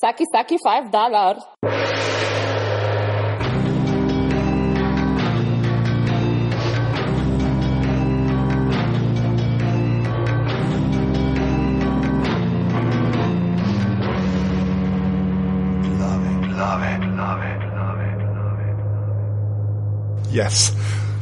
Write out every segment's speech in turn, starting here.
Saki, saki, five dolar. Yes.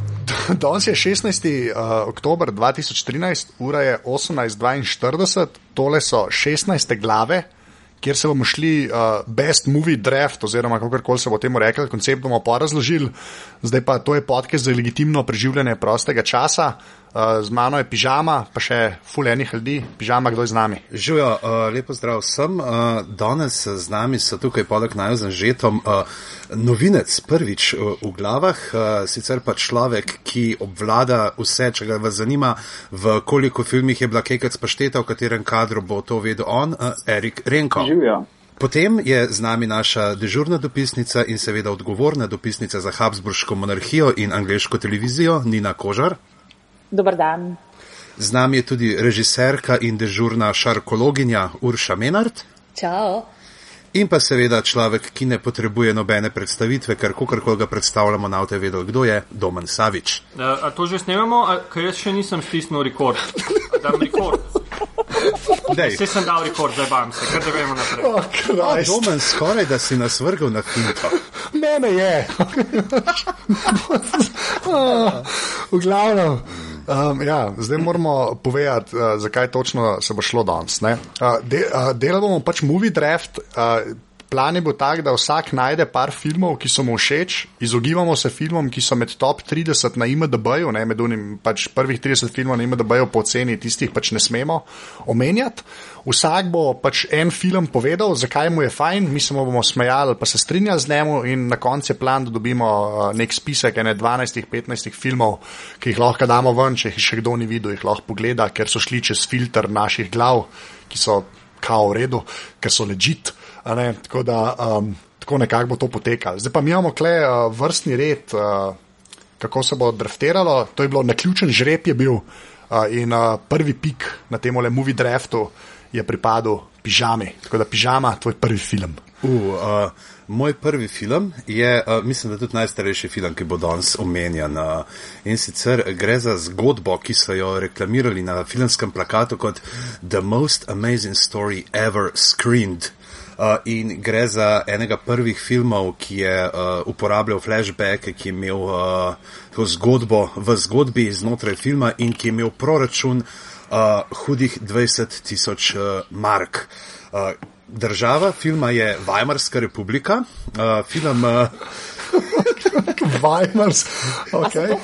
Danes je 16. Uh, oktober 2013, ura je 18:42, tole so 16. glave, kjer se bomo šli uh, Best Movie Draft, oziroma kako koli se bo temu rekel, koncept bomo pa razložili. Zdaj pa to je podcast za legitimno preživljanje prostega časa. Uh, z mano je pižama, pa še fulejnih ljudi. Pižama, kdo je z nami? Živijo, uh, lepo zdrav vsem. Uh, danes z nami so tukaj poleg najozem žetom. Uh, Novinec prvič v glavah, sicer pa človek, ki obvlada vse, če ga vas zanima, v koliko filmih je bila Kekec pašteta, v katerem kadru bo to vedel on, Erik Renko. Živijo. Potem je z nami naša dežurna dopisnica in seveda odgovorna dopisnica za Habsburško monarhijo in angliško televizijo, Nina Kožar. Dobar dan. Z nami je tudi režiserka in dežurna šarkologinja Urša Menard. Čau. In pa seveda človek, ki ne potrebuje nobene predstavitve, ker kakorkoli ga predstavljamo, na te vedel, kdo je Domen Savič. A, a to že snemamo, ker jaz še nisem stisnil rekord. Da, rekord. Vse sem dal rekord, zdaj vam se, kar da gremo naprej. Oh, Domen, skoraj da si nas vrgel na finto. Mene je. v glavnem. Um, ja, zdaj moramo povedati, uh, zakaj točno se bo šlo danes. Uh, de, uh, Delali bomo pač movie draft. Uh, Plan je bil tak, da vsak najde par filmov, ki so mu všeč, izogibamo se filmom, ki so med top 30 na IMDB-ju, ne med unim, pač prvih 30 filmov na IMDB-ju po ceni, tistih pač ne smemo omenjati. Vsak bo pač en film povedal, zakaj mu je fajn, mi se mu bomo smejali, pa se strinjali z njemu, in na koncu je plan, da dobimo nek spisek ene 12-15 filmov, ki jih lahko damo ven, če jih še kdo ni videl, jih lahko pogleda, ker so šli čez filter naših glav, ki so kao v redu, ker so ležit. Tako da um, tako nekako bo to potekalo. Zdaj pa imamo kle uh, vrstni red, uh, kako se bo drafteralo. To je bilo naključen žreb, je bil uh, in uh, prvi pik na tem le movie draftu je pripadal pižami. Tako da pižama, tvoj prvi film. Uh, uh, moj prvi film je, uh, mislim, da tudi najstarejši film, ki bo danes omenjen. Uh, in sicer gre za zgodbo, ki so jo reklamirali na filmskem plakatu kot The Most Amazing Story Ever Screened. Uh, in gre za enega prvih filmov, ki je uh, uporabljal flashback, ki je imel uh, zgodbo v zgodbi znotraj filma in ki je imel proračun uh, hudih 20 tisoč uh, mark. Uh, država filma je Weimarska republika. Uh, film. Uh, Weimars. Okay.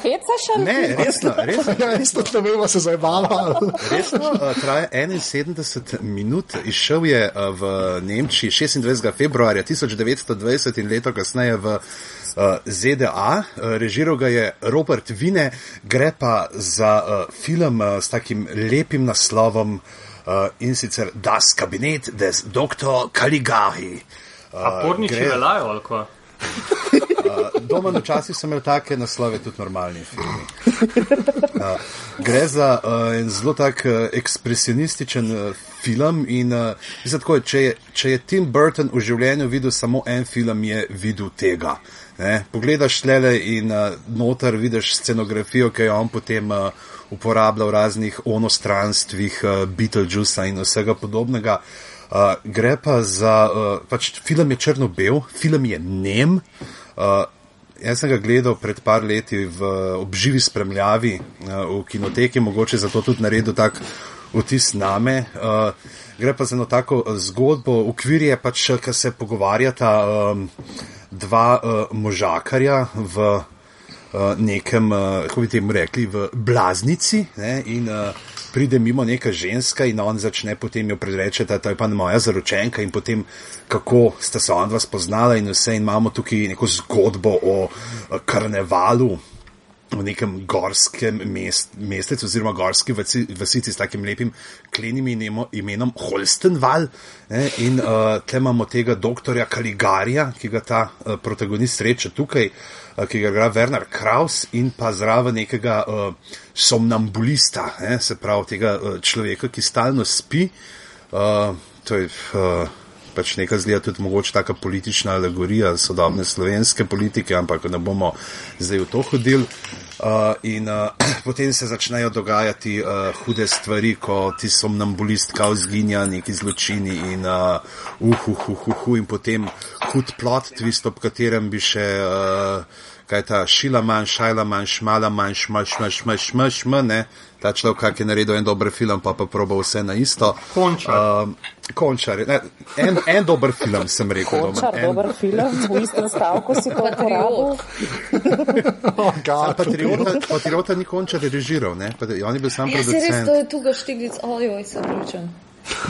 Ne, resno, resno. Ja, isto ne vemo, se zabava. Resno, uh, traja 71 minut, izšel je uh, v Nemčiji 26. februarja 1920 in leto kasneje v uh, ZDA. Uh, režiral ga je Robert Vine, gre pa za uh, film uh, s takim lepim naslovom uh, in sicer Das Kabinet des Dr. Caligari. Uh, A porniči gre... veljajo ali kaj? Uh, doma včasih sem imel take naslove, tudi normalni filmi. Uh, gre za uh, en zelo tak uh, ekspresionističen uh, film in uh, tako, če, je, če je Tim Burton v življenju videl samo en film, je videl tega. Ne? Pogledaš tlele in uh, noter vidiš scenografijo, ki jo on potem uh, uporablja v raznih onostranstvih, uh, Beetlejuice in vsega podobnega. Uh, gre pa za, uh, pač film je črno-bel, film je nem. Uh, jaz sem ga gledal pred par leti v obživi spremljavi uh, v kinoteki, mogoče zato tudi naredil tak vtis name. Uh, gre pa za eno tako zgodbo, ukvir je pač, ker se pogovarjata um, dva uh, možakarja v uh, nekem, uh, kako bi temu rekli, v blaznici. Ne, in, uh, pride mimo neka ženska in on začne potem jo predreči, da je pa moja zaročenka in potem kako sta se on dva spoznala in vse in imamo tukaj neko zgodbo o karnevalu. V nekem gorskem mest, mestecu, oziroma gorski vasici s takim lepim klenim imenom Holstenval. Ne, in uh, tle imamo tega doktorja Kaligarija, ki ga ta uh, protagonist sreča tukaj, uh, ki ga igra Werner Kraus, in pa zraven nekega uh, somnambulista, ne, se pravi tega uh, človeka, ki stalno spi. Uh, to je uh, pač nekaj zgleda tudi mogoče taka politična alegorija sodobne slovenske politike, ampak ne bomo zdaj v to hodili. Uh, in uh, potem se začnejo dogajati uh, hude stvari, ko ti somnambulist kao zginja, neki zločini in uh, uh, uh, uh, uh, uh, in potem hud plot twist, ob katerem bi še. Uh, kaj je ta šila manj, šajla manj, šmala manj, šmaš, šmaš, šmaš, šmaš, šmaš, ne. Ta človek, ki je naredil en dober film, pa pa proba vse na isto. Končar. Um, končar. Ne, en, en dober film sem rekel. Končar, en, dober film, v istem stavku si to uporabil. Oh, God. Patriota, patriota ni končar režiral, ne? Pa, on je bil sam Ja, se res, producent. to je tu ga štiglic, ojoj, se pričam.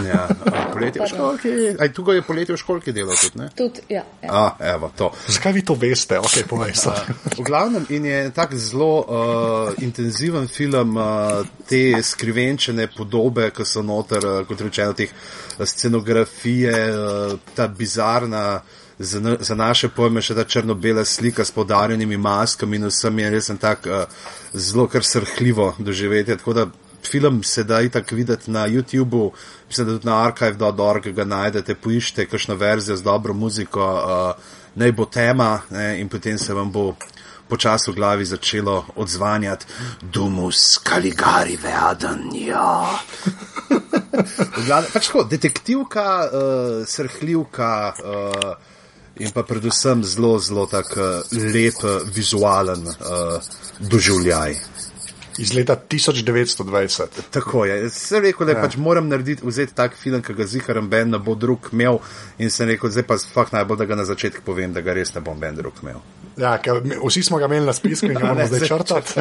Ja, poletje v školki. Aj, tu ga je poletje v školki delal tudi, ne? Tudi, ja. ja. A, evo, to. Zakaj vi to veste? Ok, povej se. V glavnem in je tak zelo uh, intenziven film, uh, te skrivenčene podobe, ki so noter, uh, kot rečeno, teh scenografije, uh, ta bizarna. Za, na, za naše pojme še ta črno-bela slika s podarjenimi maskami in vsem je res en tak uh, zelo kar srhljivo doživetje. Tako da film se da itak videti na YouTubu, mislim, da tudi na archive.org ga najdete, poiščete kakšno verzijo z dobro muziko, uh, naj bo tema ne, in potem se vam bo počasi v glavi začelo odzvanjati Dumus Kaligari Veadan, ja. V glavnem, pač tako, detektivka, uh, srhljivka uh, in pa predvsem zelo, zelo tak lep, vizualen uh, doživljaj. Iz leta 1920. Tako je. Sem rekel, da ja. pač moram narediti, vzeti tak film, ki ga ziharam Ben, ne bo drug imel. In sem rekel, zdaj pa fakt najbolj, da ga na začetku povem, da ga res ne bom Ben drug imel. Ja, ker vsi smo ga imeli na spisku in ga moramo zdaj zdaj črtati.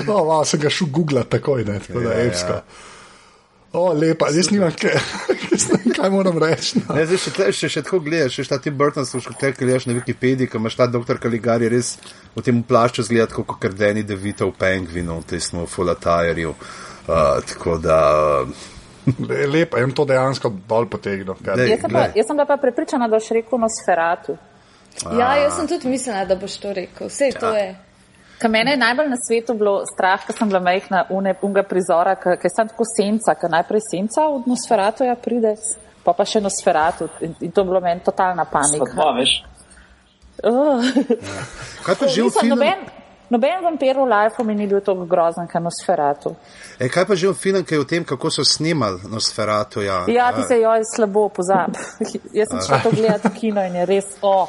no, malo sem ga šel googlati takoj, ne, tako da Ja, je ja. evsko. O, lepa, jaz nimam kaj, jaz vem, kaj moram reči. No. Ne, zdaj še, tle- še, še tako gledaš, še ta Tim Burton, še kaj gledaš na Wikipediji, ko imaš ta doktor Kaligari res v tem plašču zgleda kot kar Danny DeVito v Penguinu, v tem Fulatajerju. Uh, tako da. Le- Lepa, jim to dejansko dol potegnil. Jaz sem, pa, jaz sem bila pa prepričana, da boš rekel Nosferatu. ja, jaz sem tudi mislila, da boš to rekel. Vse to je. Ker mene je najbolj na svetu bilo strah, ker sem bila majhna une, unga prizora, ker je sem tako senca, ker najprej senca od Nosferatu ja pride, pa pa še Nosferatu in, in to je bilo meni totalna panika. Pa, veš, Uh. Kaj pa že v filmu? noben, noben vampir v lifeu mi ni bil tako grozen, kot Nosferatu. E, kaj pa že v filmu, ki je o tem, kako so snimali Nosferatu? Ja, Ja, ti se joj slabo pozab. Jaz sem šla to gledati v kino in je res, o,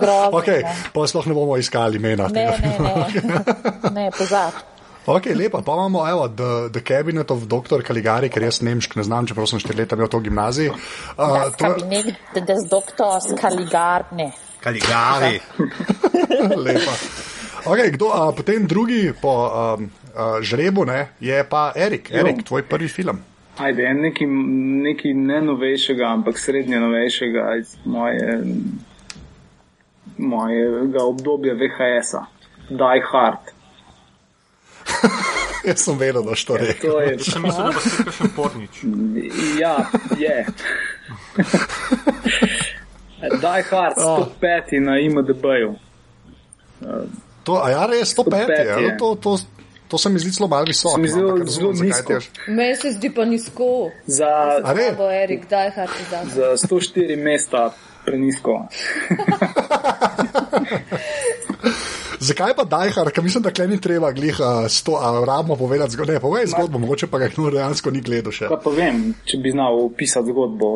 grozno. Ok, pa sploh ne bomo iskali imena. Ne, tega. ne, ne, ne, pozab. Ok, lepa, pa imamo evo, the, the Cabinet of Dr. Caligari, ker jaz nemšk ne znam, čeprav sem štiri leta to v gimnaziji. Uh, Das Kabinett des Doktors Kaligar, ne. Kaligari. lepa. Okay, kdo, uh, potem drugi po um, uh, žrebu ne, je pa Erik. Erik, tvoj prvi film. ajde, nekaj, nekaj ne novejšega, ampak srednje novejšega iz moje, mojega obdobja VHS-a. Die Hard. Jaz sem vedel, da boš to rekel. To je, Sem mislil, da bo spet kakšen pornič. ja, je. Die Hard, 105 na IMDB-ju. To, a ja, res 105 105 je. je. no, To, to, to se mi zdi zelo malo visoko. Mi no, zelo zakaj nizko. je- Meni se zdi pa nizko. Za, A ne? Bo Erik, hati za. za 104 mesta prenisko. Zakaj pa Dajhar, ker mislim, da klej ni treba glih uh, sto, a rabimo povedati zgodbo. Ne, povej zgodbo, mogoče pa ga kdo dejansko ni gledal še. Kaj pa vem, če bi znal opisati zgodbo.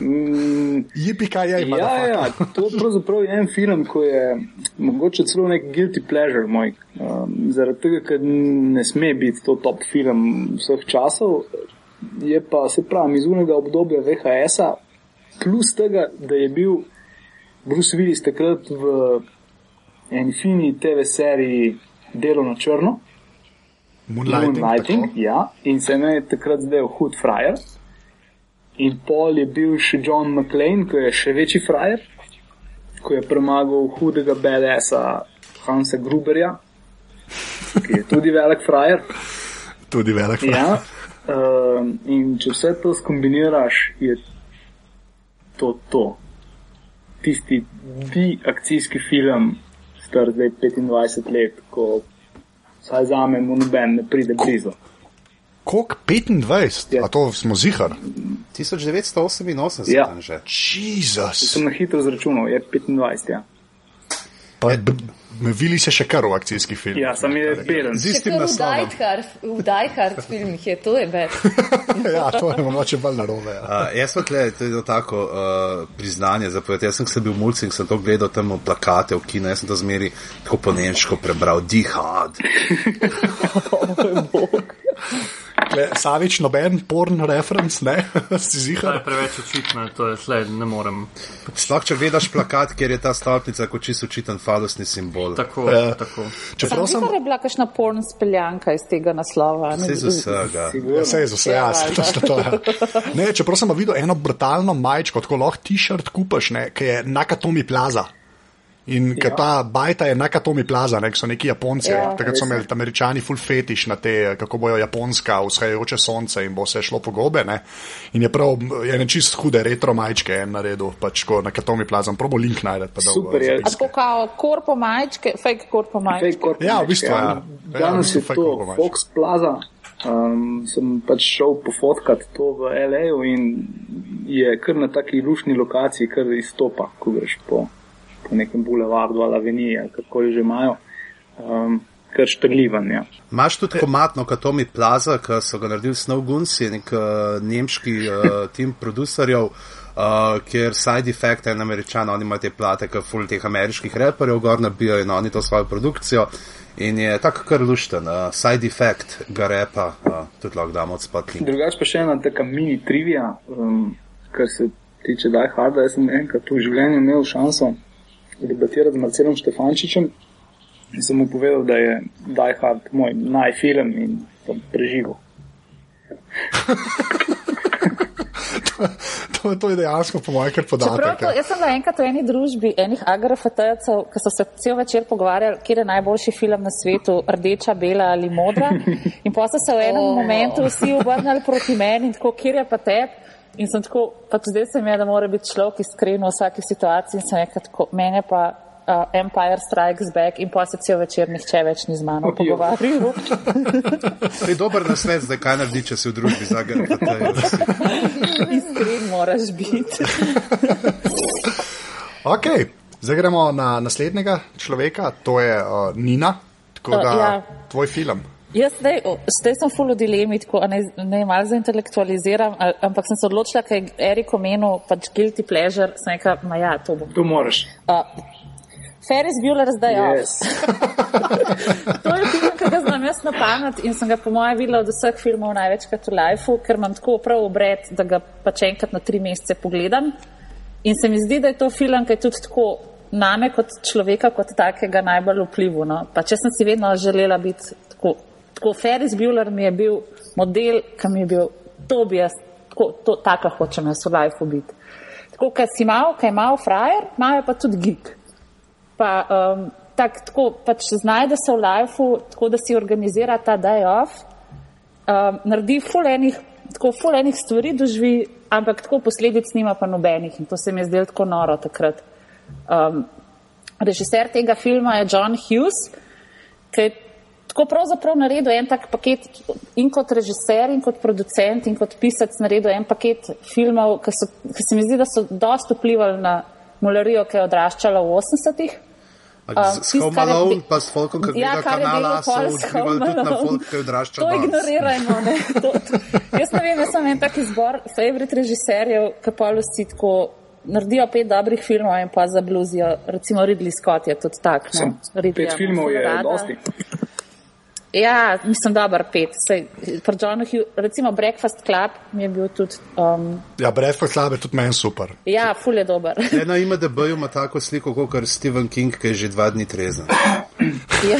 Um, Jipi kaj je, ima. Ja, ja, to je pravzaprav en film, ko je mogoče celo nek guilty pleasure moj. Um, zaradi tega, ker ne sme biti to top film vseh časov, je pa se pravi iz unega obdobja VHS-a, plus tega, da je bil Bruce Willis takrat v eni fini TV seriji Delo na črno. Moonlighting. Moonlighting, tako. ja, in se mi je takrat zdel hud frajer. In pol je bil še John McClane, ki je še večji frajer, ko je premagal hudega BDS-a Hansa Gruberja, ki je tudi velik frajer. Tudi velik. Ja, um, in če vse to skombiniraš, je to to. Tisti bi akcijski film, star zdaj 25 let, ko vsaj za me mu noben ne pride blizu. Kok 25, Ja. a to smo zihar. 1988 Ja. že. Jezus. Sem na hitro zračunal, je 25. Ja, Pa, vili se še kar v akcijski film. ja sam je beden. Z istim naslovom. V Die Hard filmih je, to je več. ja, to je mogoče bolj narobe. Ja. Uh, jaz pa tle, to je tako uh, priznanje za povedati. Jaz sem se bil mulci in sem to gledal tam v plakate v kinu, jaz sem to zmeri tako po nemško prebral, dihad. Savič, noben porn reference, ne? si To je zihar. preveč očitno, to je sled, ne morem. Sploh če gledaš plakat, kjer je ta stolpnica kot čisto očiten falosni simbol. Tako, Ja. tako. Čeprav sem. Zihar je bila kakšna porn speljanka iz tega naslova. Vse vsega. Ja, Sej za vse, ja, Ja, saj točno to je. Ne, čeprav sem videl eno brutalno majčko, tako lahko t-shirt kupaš, ne, ki je Nakatomi Plaza. In ja. ta bajta je Nakatomi Plaza, ne, ki so neki Japonci. Ja, Ja, takrat so imeli američani full fetiš na te, kako bojo Japonska, vzhajajoče sonce in bo se šlo po gobe. Ne. In je prav, je ne čist hude retro majčke en naredil, pač ko Nakatomi Plaza. Probo link najdete. pa da v Super je. A tako kao korpo majčke, fake korpo majčke. Fake corporate, Ja, v bistvu, ja. Ja, v Danes bistvu je fake to. Fox Plaza. Um, sem pač šel pofotkat to v LA in je kar na taki lušni lokaciji, kar izstopa, ko greš po, po nekem bulevardu ali aveniji, ali kako že imajo. Um, kar štrlivan, ja. Imaš tudi komatno Katomi Plaza, ki so ga naredili Snow Guns, je nek uh, nemški uh, tim producerjev, uh, kjer Side Effect, en američan, oni imajo te plate, ki ful teh ameriških reperjev gor nabijajo in oni to svojo produkcijo. In je tako kar lušten, uh, Side Effect ga repa, uh, tudi lahko damo od spotli. Drugač pa še ena taka mini trivija, um, kar se tiče Die Harda. Jaz sem enkrat v življenju imel šanso debatirati z Marcelom Štefančičem in sem mu povedal, da je Die Hard moj najfilm in sem preživel. to, to je dejansko po mojem kar podatek. to, ja. jaz sem bila enkrat v eni družbi enih agrafetejcev, ki so se cel večer pogovarjali, kje je najboljši film na svetu, rdeča, bela ali modra. In pa so se v enem Oh. momentu vsi obrnili proti meni in tako, kje je pa te. In sem tako, pač zdaj se mi je, da mora biti človek iskren v vsaki situaciji in sem rekla tako, meni je pa uh, Empire Strikes Back in pa se cel večer nihče več ni z mano jo. pogovarjal. To je dober nasvet, zdaj kaj naredi, če si v družbi zagrnil. Iskren moraš biti. Ok, zdaj gremo na naslednjega človeka, to je uh, Nina. Tako Uh, da, ja. tvoj film. Jaz zdaj, zdaj sem full v dilemi, tako ne, ne malo zaintelektualiziram, ampak sem se odločila, ker je Erik omenil pač guilty pleasure, sem rekla, ma ja, to bom. To moraš. Uh, Ferris Bueller zdaj yes. To je film, ki ga znam jaz na pamet in sem ga po mojem videla od vseh filmov največkrat v lifeu, ker imam tako prav obred, da ga pač enkrat na tri mesece pogledam. In se mi zdi, da je to film, ki je tudi tako name kot človeka, kot takega najbolj vplivu. No. Pa če sem si vedno želela biti tako, tako Ferris Bueller mi je bil model, ki mi je bil, to bi jaz, tako, to, tako hočem jaz v lifeu biti. Tako, ker si mal, je mal frajer, mal je pa tudi geek pa um, tak, tako pač znajde se v lifeu, tako da si organizira ta day off, um, naredi fulenih, tako fulenih stvari doživi, ampak tako posledic nima pa nobenih in to se mi je zdelo tako noro takrat. Um, režiser tega filma je John Hughes, ki je tako pravzaprav naredil en tak paket in kot režiser, in kot producent, in kot pisec naredil en paket filmov, ki, so, ki se mi zdi, da so dost vplivali na molarijo, ki je odraščala v 80-ih. S tisto, Home kar je Alone, bi- pa s Folkom, ki Ja, gleda je kanala, bilo so s vplivali tudi na folk, ki odrašča To danes. ignorirajmo. Ne? To, to. Jaz ne vem, jaz sem en tak izbor favorit režiserjev, ki pa vsi tako naredijo pet dobrih filmov in pa zabluzijo. Recimo Ridley Scott je tudi tak. No? Ridleya Pet filmov je dosti. Ja, mislim, dober pet. Sej, pri Johnu Hugh, recimo Breakfast Club mi je bil tudi. Um, Ja, Bradford Slab je tudi meni super. ja, ful je dober. Le na IMDB-ju ima tako sliko, kot Stephen King, ki je že dva dni trezen. ja,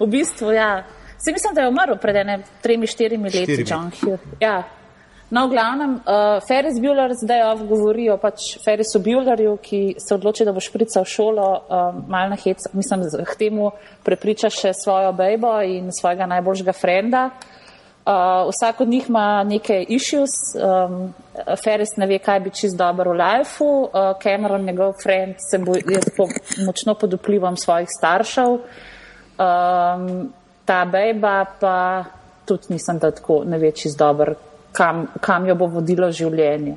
v bistvu, ja. Se mislim, da je umrl pred enem, tremi, štirimi leti, Štirimi. John Hugh. Ja. No, v glavnem, uh, Ferris Bueller zdaj ov govori o pač Ferrisu Buellerju, ki se odloči, da bo šprical šolo, um, mal na hec, mislim, k temu prepriča še svojo bejbo in svojega najboljšega frenda. Uh, vsak od njih ima neke issues, um, Ferris ne ve, kaj bi čist dobro v lifeu, uh, Cameron, njegov friend, se bo, je tako močno pod vplivom svojih staršev. Um, ta bejba pa tudi nisem da tako ne ve čist dober, kam, kam jo bo vodilo življenje.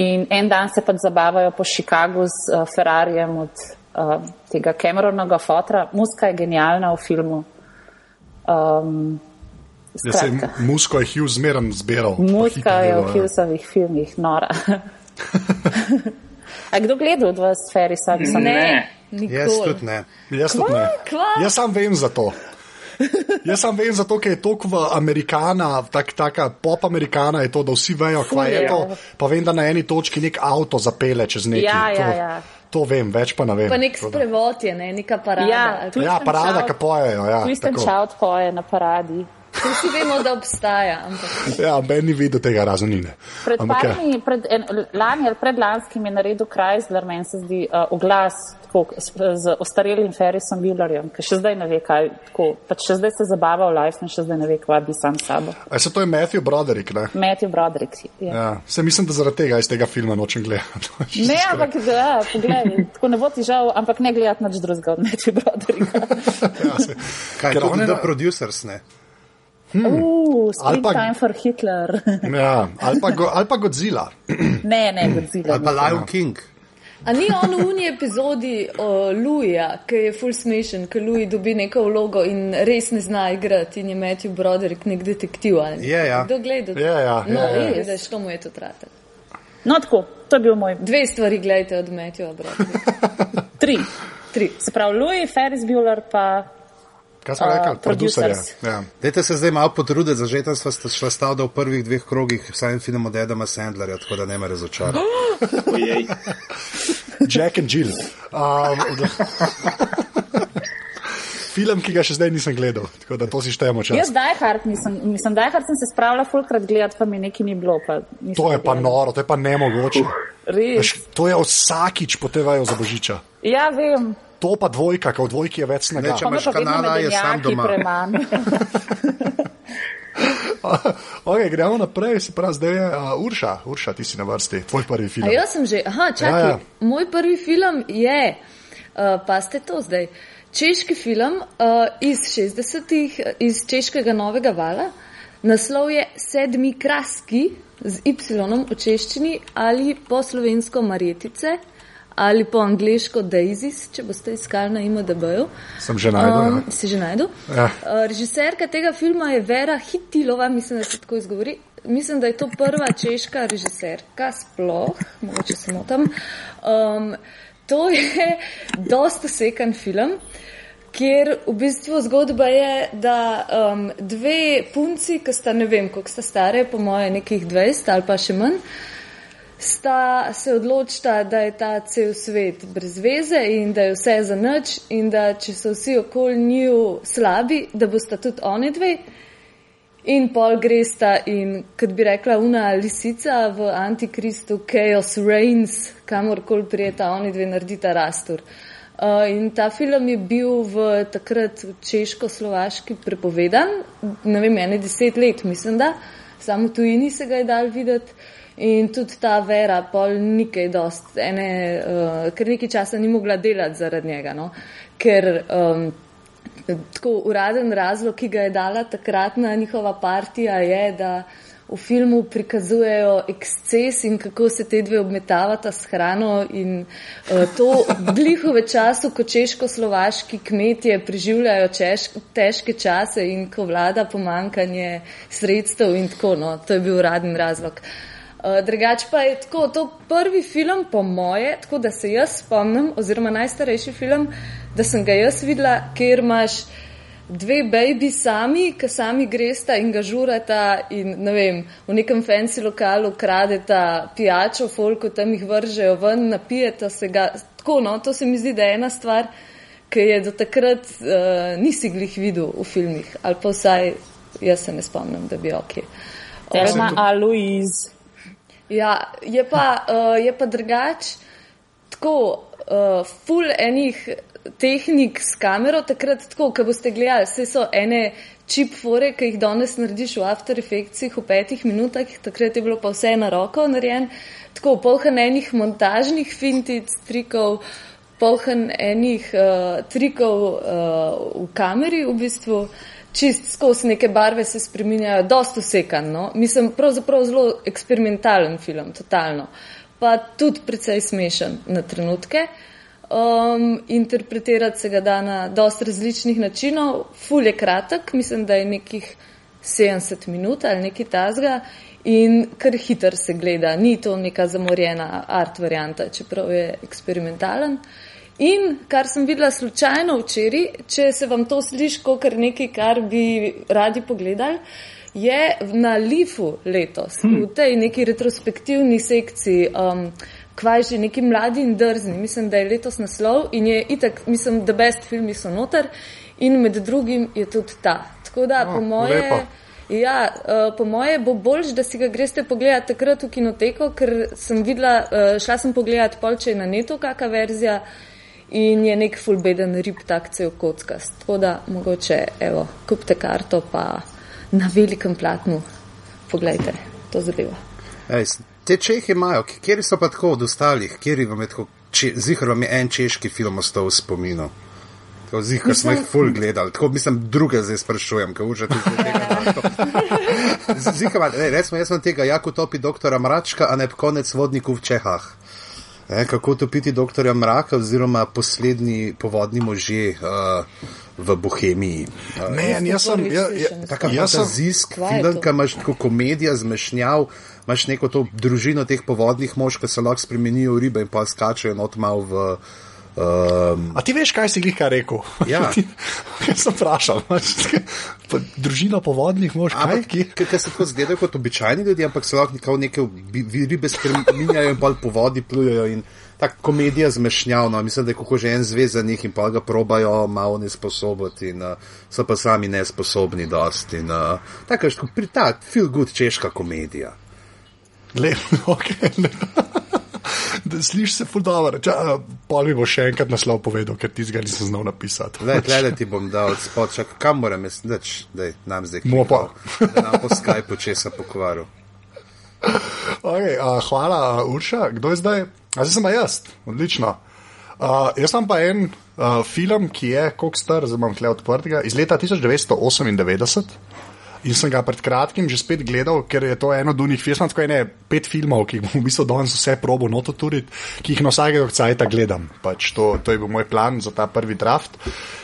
In en dan se pa zabavajo po Chicagu z uh, Ferrarijem od uh, tega Cameronovega fotra. Muska je genialna v filmu. Um, Ja, se, musko je Hughes zmeraj zbiral. Muska je v. Hughesovih filmih nora. A kdo gleda od vas sferi sami? Ne. Jaz tudi ne. Jaz tudi ne. kva? Jaz sam vem za to. Jaz sam vem zato, ker je to v Amerikana, tak, taka pop Amerikana je to, da vsi vejo, kva je to. Pa vem, da na eni točki nek avto zapele čez nekaj. Ja, to, ja, ja. to vem, več pa ne vem. Pa nek sprevod je, ne, neka parada. Ja, Ja, parada, ki pojejo. Ja, Twist and tako. shout poje na paradi. Vsi vemo, da obstaja. Ampak. ja Ben ni videl tega razen nine. Pred Ampak ja. parmi, pred, en, lani ali predlanskim je naredil Chrysler, meni se zdi, uh, oglas tako, s, z ostarelim Ferrisom Buellerjem, ki še zdaj ne ve, kaj, tako, pač še zdaj se zabava v life in še zdaj ne ve, kva bi sam sabo. A se to je Matthew Broderick, ne? Matthew Broderick. Ja. Ja, se mislim, da zaradi tega iz tega filma nočem gledati. Ne, ampak da, poglej, tako ne bo ti žal, ampak ne gledati nič drugega od Matthew Brodericka. ja, se, Kaj ker on tudi je The na- Producers ne? Uuu, Ali pa- Springtime for Hitler. ja, ali, pa, go- ali pa Godzilla. ne, ne, Godzilla. Ali pa Lion King. A ni on v uni epizodi o Louija, ki je full smešen, ki Louis dobi neko vlogo in res ne zna igrati in je Matthew Broderick nek detektiv. ali Je, ja. Kdo gleda? Je, ja, No, je, ja. vidiš, to mu je to trate. No, tako, to je bil moj Dve stvari gledajte od Matthewa Brodericka. tri. Tri. Se pravi, Louis, Ferris Bueller pa Kaj sem Uh, rekel? Producerja. Ja. Dajte se zdaj malo potruditi, za žeten sva sta šla stavda v prvih dveh krogih, vsaj en film od Edama Sandlerja, tako da ne me razočara. Jack and Jill. Um, film, ki ga še zdaj nisem gledal, tako da to si štejemo čas. Jaz Die Hard nisem, mislim, Hard sem se spravila fulkrat gledati, pa mi nekaj ni bilo. To je pa gledala. noro, to je pa nemogoče. Res. Veš, To je vsakič potevajo za božiča. Ja, vem. To pa dvojka, ker v dvojki je več snega. Ne, če imaš kanala, je sam doma. okay, gremo naprej, se pravi, zdaj je uh, Urša, Urša, ti si na vrsti, tvoj prvi film. A jaz sem že, aha, čakaj, Ja, ja, ja. ja. moj prvi film je, uh, pa ste to zdaj, češki film uh, iz 60-ih, iz češkega novega vala. Naslov je Sedmi kraski z Y v češčini ali po slovensko Marjetice ali po angliško Daisies, če boste iskali na IMDB-ju. Sem že najdel. Um, ja. si že najdel? Ja. Uh, režiserka tega filma je Vera Hitilova, mislim, da se tako izgovori. Mislim, da je to prva češka režiserka sploh, mogoče se motam. Um, to je dosta sekan film, kjer v bistvu zgodba je, da um, dve punci, ki sta ne vem, koliko sta stare, po moje nekih 20 ali pa še manj, sta se odločila, da je ta cel svet brez veze in da je vse za nič in da če so vsi okoli njiju slabi, da bosta tudi one dve. In pol gresta in, kot bi rekla, una lisica v Antikristu, Chaos Reigns, kamorkoli prijeta, oni dve naredita rastur. Uh, in ta film je bil v takrat v češko-slovaški prepovedan, ne vem, ene deset let, mislim, da samo tujini se ga je dal videti. In tudi ta vera, pol nekaj dost, ene, uh, ker nekaj časa ni mogla delati zaradi njega, no? ker um, tako uraden razlog, ki ga je dala takratna njihova partija, je, da v filmu prikazujejo eksces in kako se te dve obmetavata s hrano in uh, to glihove času, ko češko-slovaški kmetje preživljajo češ, težke čase in ko vlada pomankanje sredstev in tako, no, to je bil uraden razlog. Uh, drugač pa je tako, to prvi film po moje, tako da se jaz spomnim, oziroma najstarejši film, da sem ga jaz videla, kjer imaš dve baby sami, ki sami gresta in ga žurata in ne vem, v nekem fancy lokalu kradeta pijačo, folko tam jih vržejo ven, napijeta se ga. Tako, no, to se mi zdi, da je ena stvar, ki je do takrat uh, nisi glih videl v filmih, ali pa vsaj jaz se ne spomnim, da bi ok. Telma Aloise. Ja, je pa, uh, je pa drugač tako, uh, full enih tehnik s kamero, takrat tako, ko boste gledali, vse so ene čip fore, ki jih danes narediš v After Effectsih v petih minutah, takrat je bilo pa vse na roko narejen, tako polhan enih montažnih fintic, trikov, polhan enih uh, trikov uh, v kameri v bistvu. Čist skozi neke barve se spreminjajo, dosta usekan. No? Mislim, pravzaprav zelo eksperimentalen film, totalno. Pa tudi precej smešen na trenutke. Um, interpretirati se ga da na dosta različnih načinov, ful je kratek, mislim, da je nekih 70 minut ali nekaj tazga in kar hiter se gleda, ni to neka zamorjena art varianta, čeprav je eksperimentalen. In kar sem videla slučajno včeraj, če se vam to sliši kot nekaj, kar bi radi pogledali, je na Lifu letos, hmm. v tej neki retrospektivni sekciji, um, kvaj že neki mladi in drzni. Mislim, da je letos naslov in je itak, mislim, da best filmi so noter in med drugim je tudi ta. Tako da, oh, po moje. Lepo. Ja, uh, po moje bo bolj, da si ga greste pogledati takrat v kinoteko, ker sem videla, uh, šla sem pogledati polče na netu, kakšna verzija in je nek fulbeden rib tak cel kockast. Tako da mogoče, evo, kupite karto pa na velikem platnu pogledajte to zadevo. Ej, te čehe imajo, kjer so pa tako od ostalih, kjer vam je tako, zihar vam je en češki film ostal v spominu. Zihar smo jih ful gledali, tako mislim, druge zdaj sprašujem, kaj užati iz tega. Zihar, recimo, jaz sem tega jako topi doktora Mračka, a ne konec vodnikov v Čehah. E, kako topiti doktorja Mraka oziroma poslednji povodni možje uh, v Bohemiji? Uh, ne, jaz sem. Ja, ja, Taka fantazijsk film, ki imaš tako komedija zmešnjav, imaš neko to družino teh povodnih mož, ki se lahko spremenijo v ribe in pa skačejo not mal v. Um, A ti veš, kaj si jih kar rekel? Ja, jaz sem vprašal. Družina povodnih mož, kaj ti? Ker se tako zgleda kot običajni ljudje, ampak se lahko neke ribe spremenjajo in pa po vodi plujejo. Ta komedija zmešnjavna, mislim, da je kako že en zvez za njih in pa ga probajo malo nesposobiti in uh, so pa sami nesposobni dosti. Uh, tako je, pri ta feel good češka komedija. Lepo, ok. Slišiš se ful dobro. Pol mi bo še enkrat naslov povedal, ker ti ga nisem znal napisati. Ne, gledaj ti bom dal spod, čak, kam moram jaz, dač, daj, nam zdaj. Mo pa. Da nam po Skypeu česa pokvaril. Okay, uh, hvala, Urša. Kdo je zdaj? A zdaj sem pa jaz, odlično. Uh, jaz sem pa en uh, film, ki je, koliko star, zdaj imam tle odprtega, iz leta 1998. In sem ga pred kratkim že spet gledal, ker je to eno od unih filmov, tako je pet filmov, ki jih bom v bistvu danes vse probo nototuriti, ki jih na vsakega cajta gledam. Pač to, to je bil moj plan za ta prvi draft.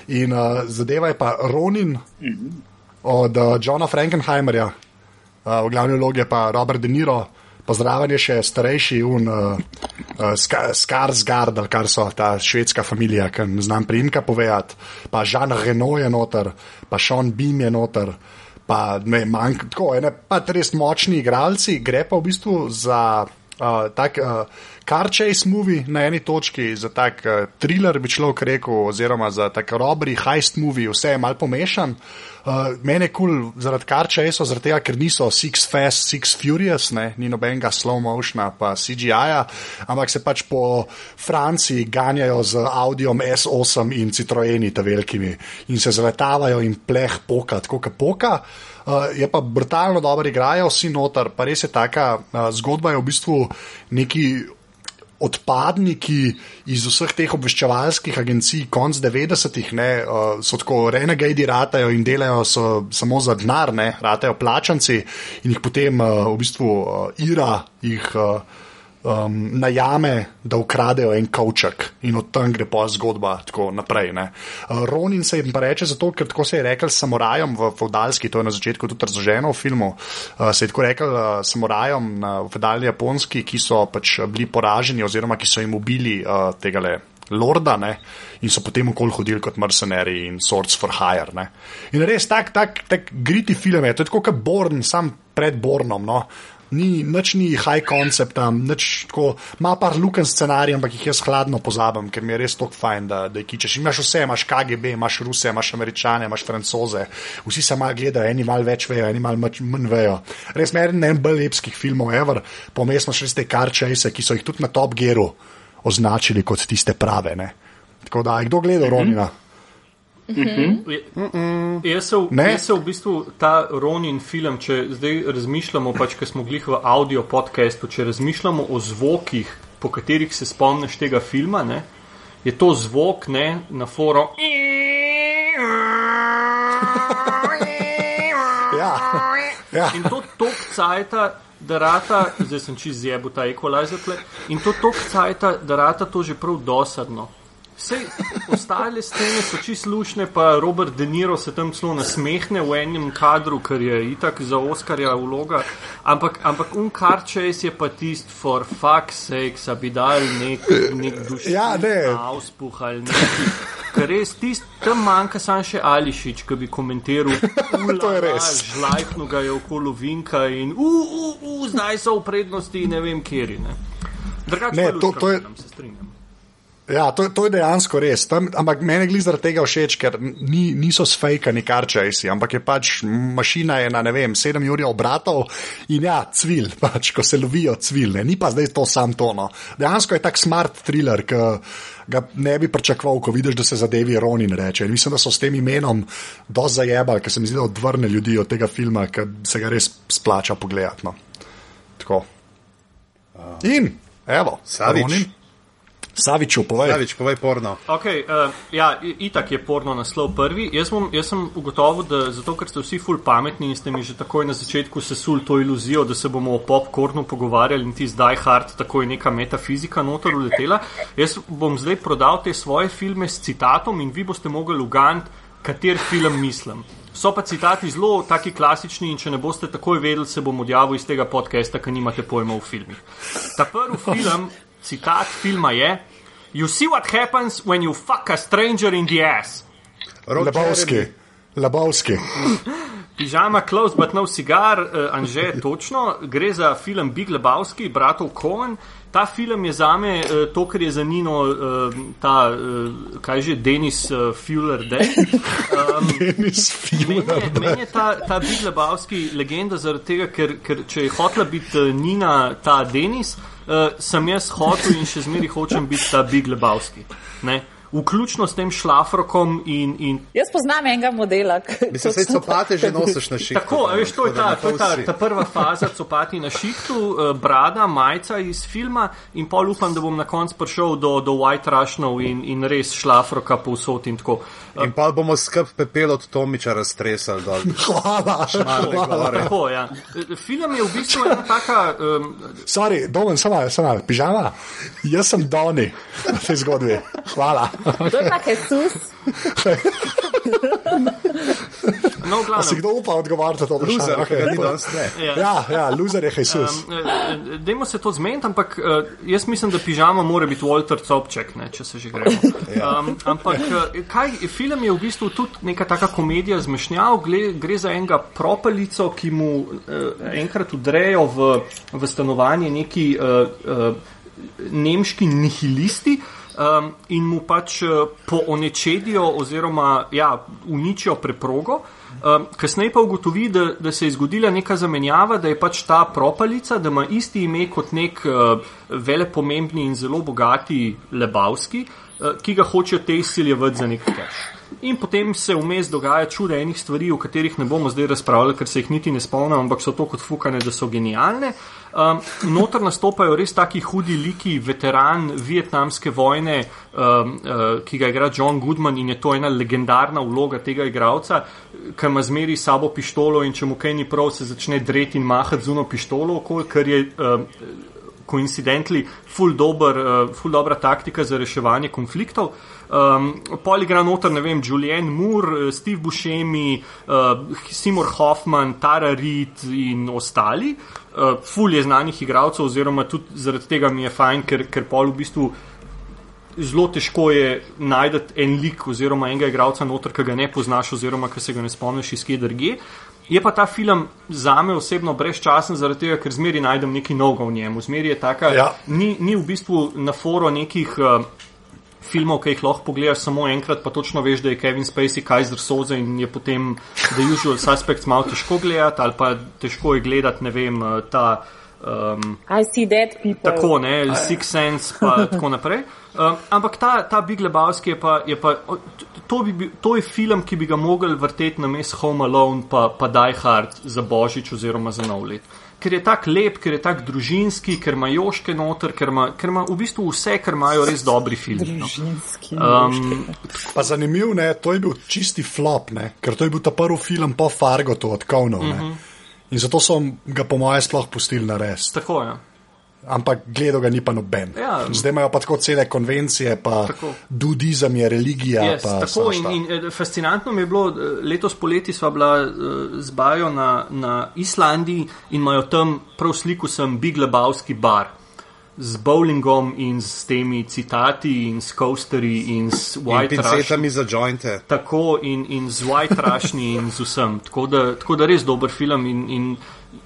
In uh, zadeva je pa Ronin od uh, Johna Frankenheimerja, uh, v glavni vlogi je pa Robert De Niro. Pozdravljen je še starejši un uh, uh, Skarsgard, kar so ta švedska familija, ki ne znam primka povedati, pa Jean Reno je noter, pa Sean Beam je noter pa ne manjka tako, ene pa res močni igralci, gre pa v bistvu za uh, tak uh, car chase movie na eni točki, za tak uh, thriller bi človek rekel, oziroma za tak robri heist movie, vse je mal pomešan. Uh, Mene je kul cool zaradi car chase, zaradi tega, ker niso Six Fast, Six Furious, ne? ni nobenega slow motiona, pa CGI-ja, ampak se pač po Franciji ganjajo z Audiom S8 in Citroeni, ta velikimi, in se zaletavajo in pleh poka, tako kot poka. Uh, je pa brutalno dobro igrajo, vsi noter, pa res je taka uh, zgodba, je v bistvu neki odpadniki iz vseh teh obveščevalskih agencij, konc 90-ih, uh, so tako renegadi, ratajo in delajo samo za denar, ratajo plačanci in jih potem uh, v bistvu uh, ira jih. Uh, um, najame, da ukradejo en kavček in od tam gre pa zgodba tako naprej. Uh, Ronin se jim pa reče zato, ker tako se je rekel samurajem v feudalski, to je na začetku tudi razloženo v filmu, uh, se je tako rekel uh, samurajem v feudalni japonski, ki so pač bili poraženi oziroma ki so jim ubili uh, tega le. Lorda, ne, in so potem okoli hodili kot mercenari in swords for hire. Ne. In res tak, tak, tak griti film je, to je tako kot Born, sam pred Bornom. No ni, nič ni high concept tam, nič tako, ima par luken scenarij, ampak jih jaz hladno pozabim, ker mi je res tako fajn, da, da jih kičeš. Imaš vse, imaš KGB, imaš Ruse, imaš Američane, imaš Francoze, vsi se malo gledajo, eni malo več vejo, eni malo manj vejo. Res me en najbolj lepskih filmov, ever, pomesno še te karčejse, ki so jih tudi na Top Gearu označili kot tiste prave. Ne. Tako da, kdo gleda mm -hmm. Ronina? Mhm. Jaz se, jaz se v bistvu ta Ronin film, če zdaj razmišljamo, pač, ker smo glih v audio podkastu, če razmišljamo o zvokih, po katerih se spomniš tega filma, ne, je to zvok ne, na forum. Ja. In to tok cajta, da rata, zdaj sem čez zebu ta ekvalizer, in to tok cajta, da rata to že prav dosadno. Vse ostale scene so čisto lušne, pa Robert De Niro se tam zelo nasmehne v enem kadru, ker je itak za Oscarja vloga. Ampak, ampak un kar čez je pa tisti, for fuck's sake, da bi dal nek, nek dušen ja, ne. auspuh ali nekaj. Ker res tisti, tam manjka sam še Ališič, ki bi komentiral. to je res. Žlajhno ga je okolo vinka in u, u, u, zdaj so v prednosti, ne vem, kjer je. Ne, to, to je. Se strinjam. Ja, to, to je dejansko res. Tam, ampak meni je zaradi tega všeč, ker ni, niso sfejkani kar časi, ampak je pač mašina je na ne vem, sedem ur obratov in ja, cvil, pač, ko se lovijo cvil, ne. ni pa zdaj to sam tono. Dejansko je tak smart thriller, ki ga ne bi pričakoval, ko vidiš, da se zadevi Ronin reče. In mislim, da so s tem imenom dosti zajebali, ker se mi zdi, da odvrne ljudi od tega filma, ker se ga res splača pogledati. No. Tako. In, evo, Ronin. Saviču, povej. Savič, povej porno. Okay, uh, ja, itak je porno naslov prvi. Jaz, bom, jaz sem ugotovil, da zato, ker ste vsi ful pametni in ste mi že takoj na začetku sesul to iluzijo, da se bomo o popkornu pogovarjali in ti zdaj hard, tako je neka metafizika notor uletela. Jaz bom zdaj prodal te svoje filme s citatom in vi boste mogli ugant, kater film mislim. So pa citati zelo taki klasični in če ne boste takoj vedeli, se bom odjavil iz tega podcasta, ker nimate pojma v filmih. Ta prvi film citat filma je: You see what happens when you fuck a stranger in the ass. Lebowski. Lebowski. Pižama, close but no cigar, uh, Anže, točno. Gre za film Big Lebowski, bratov Cohen. Ta film je za me uh, to, kar je za Nino, uh, ta, uh, kaj že, Denis uh, Fuller. Um, Denis Fuller. Meni men je ta, ta Big Lebowski legenda zaradi tega, ker, ker če je hotla biti uh, Nina ta Denis uh, sem jaz hotel in še zmeraj hočem biti ta Big Lebowski. Ne? Vključno s tem šlafrokom in. in... Jaz poznam enega modela. Mislim, da se copate že nosiš na šihtu. Tako, veš, to je ta, to je ta, ta prva faza, copati na šihtu, uh, brada, majca iz filma in pol upam, da bom na koncu prišel do, do White Rushnov in, in res šlafroka povsod in tako. Uh, In pa bomo skrb pepel od Tomiča raztresali. Hvala, hvala. Tako, ja. Film je v bistvu ena taka. Um... Sorry, domen, samo malo, pižama. Jaz sem Doni v tej zgodbi. Hvala. Pa Jezus. No, si kdo upa odgovarjati na to vprašanje? Okay, ja, ja, ja loser je Jezus. Um, Dajmo se to zmeniti, ampak uh, jaz mislim, da pižama mora biti Walter Copček, ne, če se že gremo. Ja. Um, ampak kaj, film je v bistvu tudi neka taka komedija zmešnjav, gre, gre za enega propelico, ki mu uh, enkrat udrejo v, v stanovanje neki uh, uh, nemški nihilisti. Um, in mu pač poonečedijo, oziroma ja, uničijo preprogo. Um, kasneje pa ugotovi, da, da se je zgodila neka zamenjava, da je pač ta propalica, da ima isti ime kot nek uh, velepomembni in zelo bogati Lebavski, uh, ki ga hočejo te izsiljevati za nek cash. In potem se vmes dogaja čude enih stvari, o katerih ne bomo zdaj razpravljali, ker se jih niti ne spomnim, ampak so to kot fukane, da so genialne. Um, Notr nastopajo res taki hudi liki, veteran vietnamske vojne, um, uh, ki ga igra John Goodman in je to ena legendarna vloga tega igralca, ki ima zmeri sabo pištolo in če mu kaj ni prav, se začne dreti in mahati z uno pištolo okoli, ker je. Um, Koincidentli, ful, dober, uh, ful dobra taktika za reševanje konfliktov. Um, pol igra noter, ne vem, Julian Moore, Steve Buscemi, uh, Seymour Hoffman, Tara Reid in ostali. Uh, ful je znanih igralcev, oziroma tudi zaradi tega mi je fajn, ker, ker pol v bistvu zelo težko je najti en lik oziroma enega igralca noter, ki ga ne poznaš oziroma ki se ga ne spomniš iz kje drugje. Je pa ta film za me osebno brezčasen, zaradi tega, ker zmeri najdem nekaj novega v njemu. Zmeri je taka, ja. ni, ni v bistvu na foro nekih uh, filmov, ki jih lahko pogledaš samo enkrat, pa točno veš, da je Kevin Spacey Kaiser Soze in je potem The Usual Suspects malo težko gledati ali pa težko je gledati, ne vem, uh, ta. Um, I see dead people. Tako, ne, Six Sense, pa tako naprej. Um, ampak ta, ta Big Lebowski je pa. Je pa to, bi, to je film, ki bi ga mogli vrteti na mestu Home Alone, pa, pa Die Hard za Božič oziroma za nov let. Ker je tako lep, ker je tako družinski, ker ima joške noter, ker ima, ker ima v bistvu vse, kar imajo res dobri filmi. No. Um, pa zanimivo je, to je bil čisti flop, ne? ker to je bil ta prvi film po Fargo, to od Kovnov. Uh -huh. In zato so ga, po mojem, sploh pustili na res. Tako je. Ja. Ampak gledal ga ni pa noben. Ja. Zdaj imajo pa tako cele konvencije, pa budizem je religija. Yes, tako in, in eh, fascinantno mi je bilo, eh, letos poleti sva bila uh, z Bajo na, na Islandiji in imajo tam prav sliku sem Big Lebowski bar z bowlingom in s temi citati in s coasterji in s white rushmi za jointe. Tako in, in z white rushmi in z vsem. Tako da, tako da res dober film in, in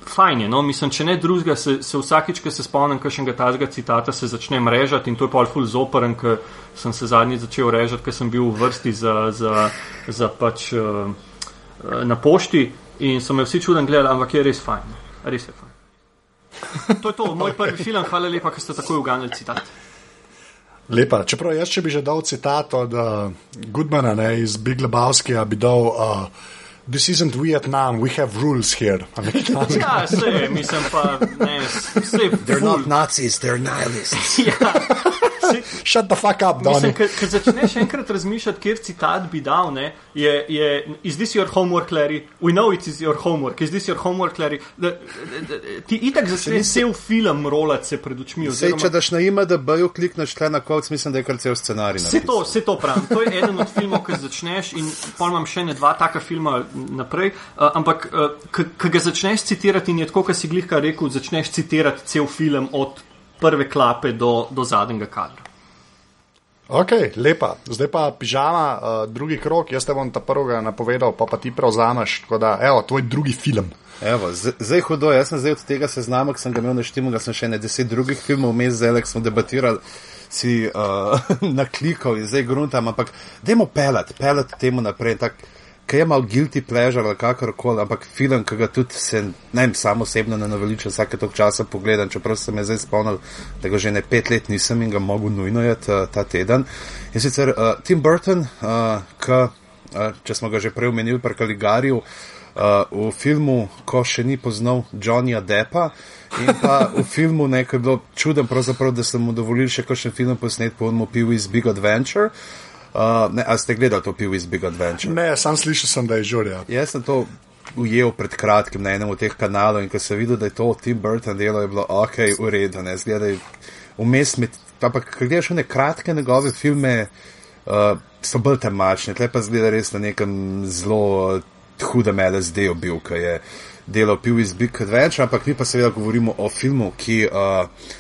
fajn je. No? Mislim, če ne drugega, se, se vsakič, ko se spomnim kakšnega tazga citata, se začnem režati in to je pa ful zoperen, ker sem se zadnji začel režati, ker sem bil v vrsti za, za, za pač uh, na pošti in so me vsi čuden gledali, ampak je res fajn. Res je fajn. To je to, moj prvi film, hvala lepa, ker ste tako uganili citat. Lepa, čeprav jaz, če bi že dal citat od uh, Goodmana ne, iz Big Lebowskija, bi dal. Uh, This isn't Vietnam, we have rules here. ja, se, mislim pa, ne, se. They're not Nazis, they're nihilists. ja. Shut the fuck up, Donny. Ker začneš enkrat razmišljati, kjer citat bi dal, ne, je, je, is this your homework, Larry? We know it is your homework, is this your homework, Larry? Da, da, da, ti itak začneš cel film rolati se pred očmi. Oziroma, Sej, če daš na ime, da bojo klikneš tle na kolc, mislim, da je kar cel scenarij. Vse to, vse to pravim. To je eden od filmov, ki začneš in pol imam še ne dva taka filma naprej, uh, ampak uh, ki ga začneš citirati in je tako, kot si glihka rekel, začneš citirati cel film od prve klape do, do zadnjega kadra. Ok, lepa. Zdaj pa pižama, uh, drugi krok, jaz te bom ta prvega napovedal, pa pa ti prevzameš. Tako da, evo, tvoj drugi film. Evo, zdaj hudo, jaz sem zdaj od tega seznama, ki sem ga imel na štimu, da sem še ne deset drugih filmov vmes, zdaj smo debatirali, si uh, naklikal in zdaj gruntam, ampak dajmo pelet, pelet temu naprej. Tak, ki je mal guilty pleasure ali kakorkoli, ampak film, ki ga tudi se, ne vem, samo osebno ne naveliča vsake tok časa pogledam, čeprav sem me zdaj spomnil, da ga že ne pet let nisem in ga mogu nujno jeti uh, ta teden. In sicer uh, Tim Burton, uh, ki, uh, če smo ga že prej omenili, pri Kaligariju, uh, v filmu, ko še ni poznal Johnnyja Deppa. In pa v filmu nekaj je bilo čudno, da sem mu dovolil še kakšen film posnet po onmu Pivu iz Big Adventure. Uh, ne, a ste gledali to pivo iz Big Adventure? Ne, sam slišal sem, da je žurja. Jaz sem to ujel pred kratkim na enem od teh kanalov in ko sem videl, da je to Tim Burton delo, je bilo ok, v redu, ne, zgleda, vmes med, ampak, ko gledaš one kratke njegove filme, uh, so bolj temačne, tle pa zgleda res na nekem zelo uh, hudem LSD-u bil, ki je delal pivo iz Big Adventure, ampak mi pa seveda govorimo o filmu, ki. Uh,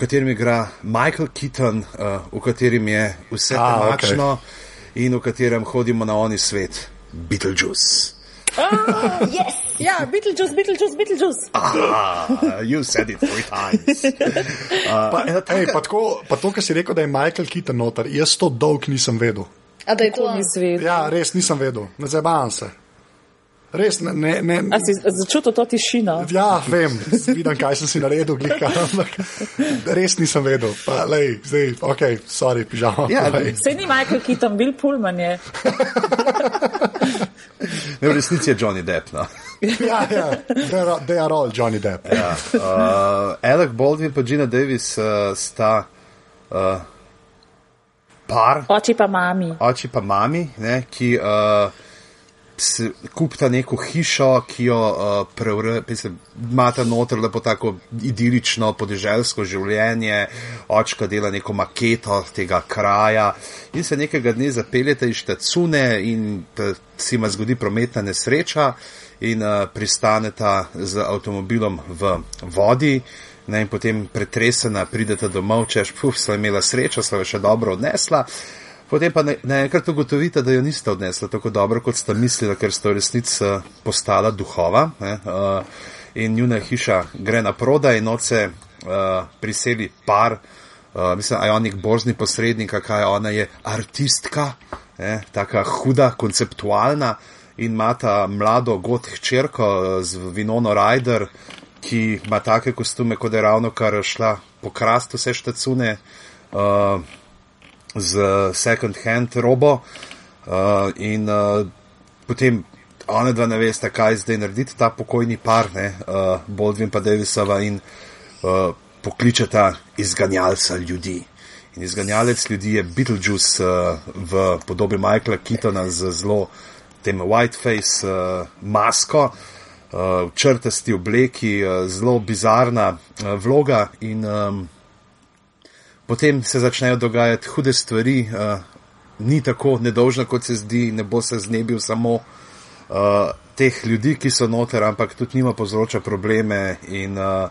katerem igra Michael Keaton, uh, v katerem je vse temačno okay. in v katerem hodimo na oni svet, Beetlejuice. Ah, yes. Ja, Beetlejuice, Beetlejuice, Beetlejuice. Ah, you said it three times. Uh, pa, ej, pa, tako, pa to, kar si rekel, da je Michael Keaton noter, jaz to dolg nisem vedel. A da je to ni svet. Ja, res nisem vedel, ne zabavam se. Res ne. ne, ne. A si začutil to tišino? Ja, vem, vidim, kaj sem si naredil, glika, ampak res nisem vedel. Pa, lej, zdaj, ok, sorry, pižama. Ja, Se ni Michael Keaton, Bill Pullman je. ne, v resnici je Johnny Depp. No. ja, ja, they are all Johnny Depp. Ja. Uh, Alec Baldwin in Gina Davis uh, sta. Uh, Par, oči pa mami. Oči pa mami, ne, ki uh, kupita neko hišo, ki jo uh, preure, imata noter lepo tako idilično podeželsko življenje, očka dela neko maketo tega kraja in se nekega dne zapeljete iz Tacune in se jima zgodi prometna nesreča in uh, pristaneta z avtomobilom v vodi. Ne, in potem pretresena pridete domov, češ, puf, sva imela srečo, sva jo še dobro odnesla. Potem pa naenkrat ugotovite, da jo niste odnesli tako dobro, kot ste mislili, ker ste v resnici uh, postala duhova. Ne, uh, in njuna hiša gre na prodaj, in oce uh, priseli par, uh, mislim, ajonik borzni posrednik, kaj ona je artistka, ne, taka huda, konceptualna in ima ta mlado got hčerko z Vinono Ryder, ki ima take kostume, kot je ravno kar šla pokrasti vse štacune. Uh, z second hand robo uh, in uh, potem one dva ne veste, kaj zdaj narediti, ta pokojni par, ne, uh, Baldwin pa Davisova in uh, pokličeta izganjalca ljudi. In izganjalec ljudi je Beetlejuice uh, v podobi Michaela Keatona z zelo tem whiteface uh, masko. uh, črtasti obleki, uh, zelo bizarna uh, vloga in um, potem se začnejo dogajati hude stvari. Uh, ni tako nedolžna, kot se zdi, ne bo se znebil samo uh, teh ljudi, ki so noter, ampak tudi njima povzroča probleme in uh,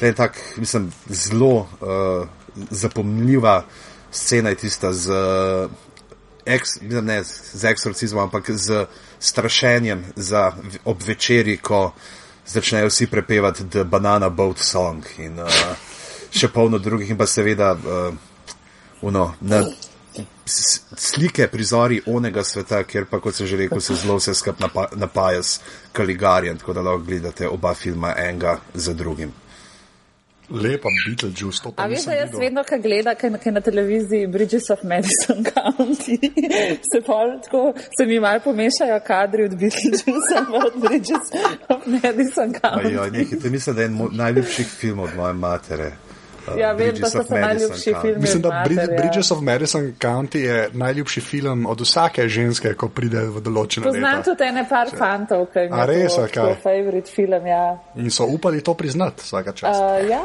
je tak, mislim, zelo uh, zapomljiva scena je tista z, uh, ex, ne z eksorcizmom, ampak z strašenjem za ob večeri, ko začnejo vsi prepevati The Banana Boat Song in uh, še polno drugih in pa seveda uh, uno, na slike, prizori onega sveta, kjer pa, kot sem že rekel, se zelo vse skup napaja s Kaligarjem, tako da lahko gledate oba filma enega za drugim. Lepa Beetlejuice, to pa je. A veš, da jaz vedno, kaj gleda, kaj, kaj na televiziji Bridges of Madison County, se, pol, tako, se mi malo pomešajo kadri od Beetlejuice od Bridges of Madison County. Ja, nekaj, mislim, da je en najljubših filmov od moje matere. Uh, ja, vem, da so najljubši filmi. Mislim, da Brid Bridges of Madison County je najljubši film od vsake ženske, ko pride v določeno leto. Poznam tudi ene par Če... fantov, ki imajo res, kaj? favorit film, ja. In so upali to priznati vsaka čas. Uh, ja.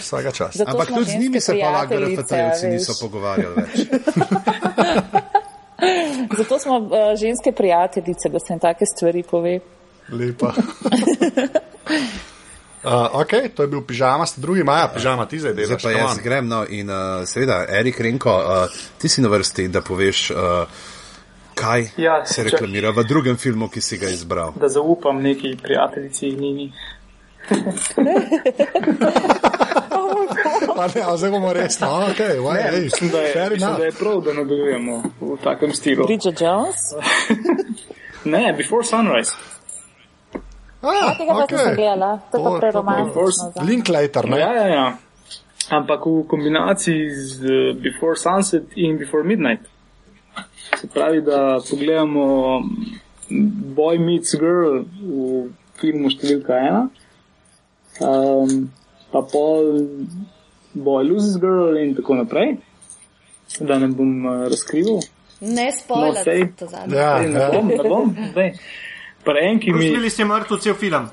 vsaka čas. Ampak tudi z njimi se pa lahko referenci niso pogovarjali več. Zato smo uh, ženske prijateljice, da se jim take stvari pove. Lepa. Uh, ok, to je bil pižama, ste drugi maja, pižama ti zdaj delaš. Zdaj pa jaz grem, no in uh, seveda, Erik Renko, uh, ti si na vrsti, da poveš, uh, kaj ja, se reklamira če... v drugem filmu, ki si ga izbral. Da zaupam neki prijateljici Nini. Pa ne, zdaj bomo res, no, ok, why, ne, ej, mislim, da je, mislim, da je prav, da nadaljujemo v takem stilu. Bridget Jones? ne, Before Sunrise. Ah, tega okay. nisem gledala, to je pa preromantično. Linklater, ne? Ja, ja, ja. Ampak v kombinaciji z uh, Before Sunset in Before Midnight. Se pravi, da pogledamo Boy Meets Girl v filmu številka ena, um, pa pol Boy Loses Girl in tako naprej, da ne bom uh, razkrival. Ne spojljati, no, to zadnje. Ja, ne ja. bom, ne bom. Prejemki mi. Videli ste mrtev cel film.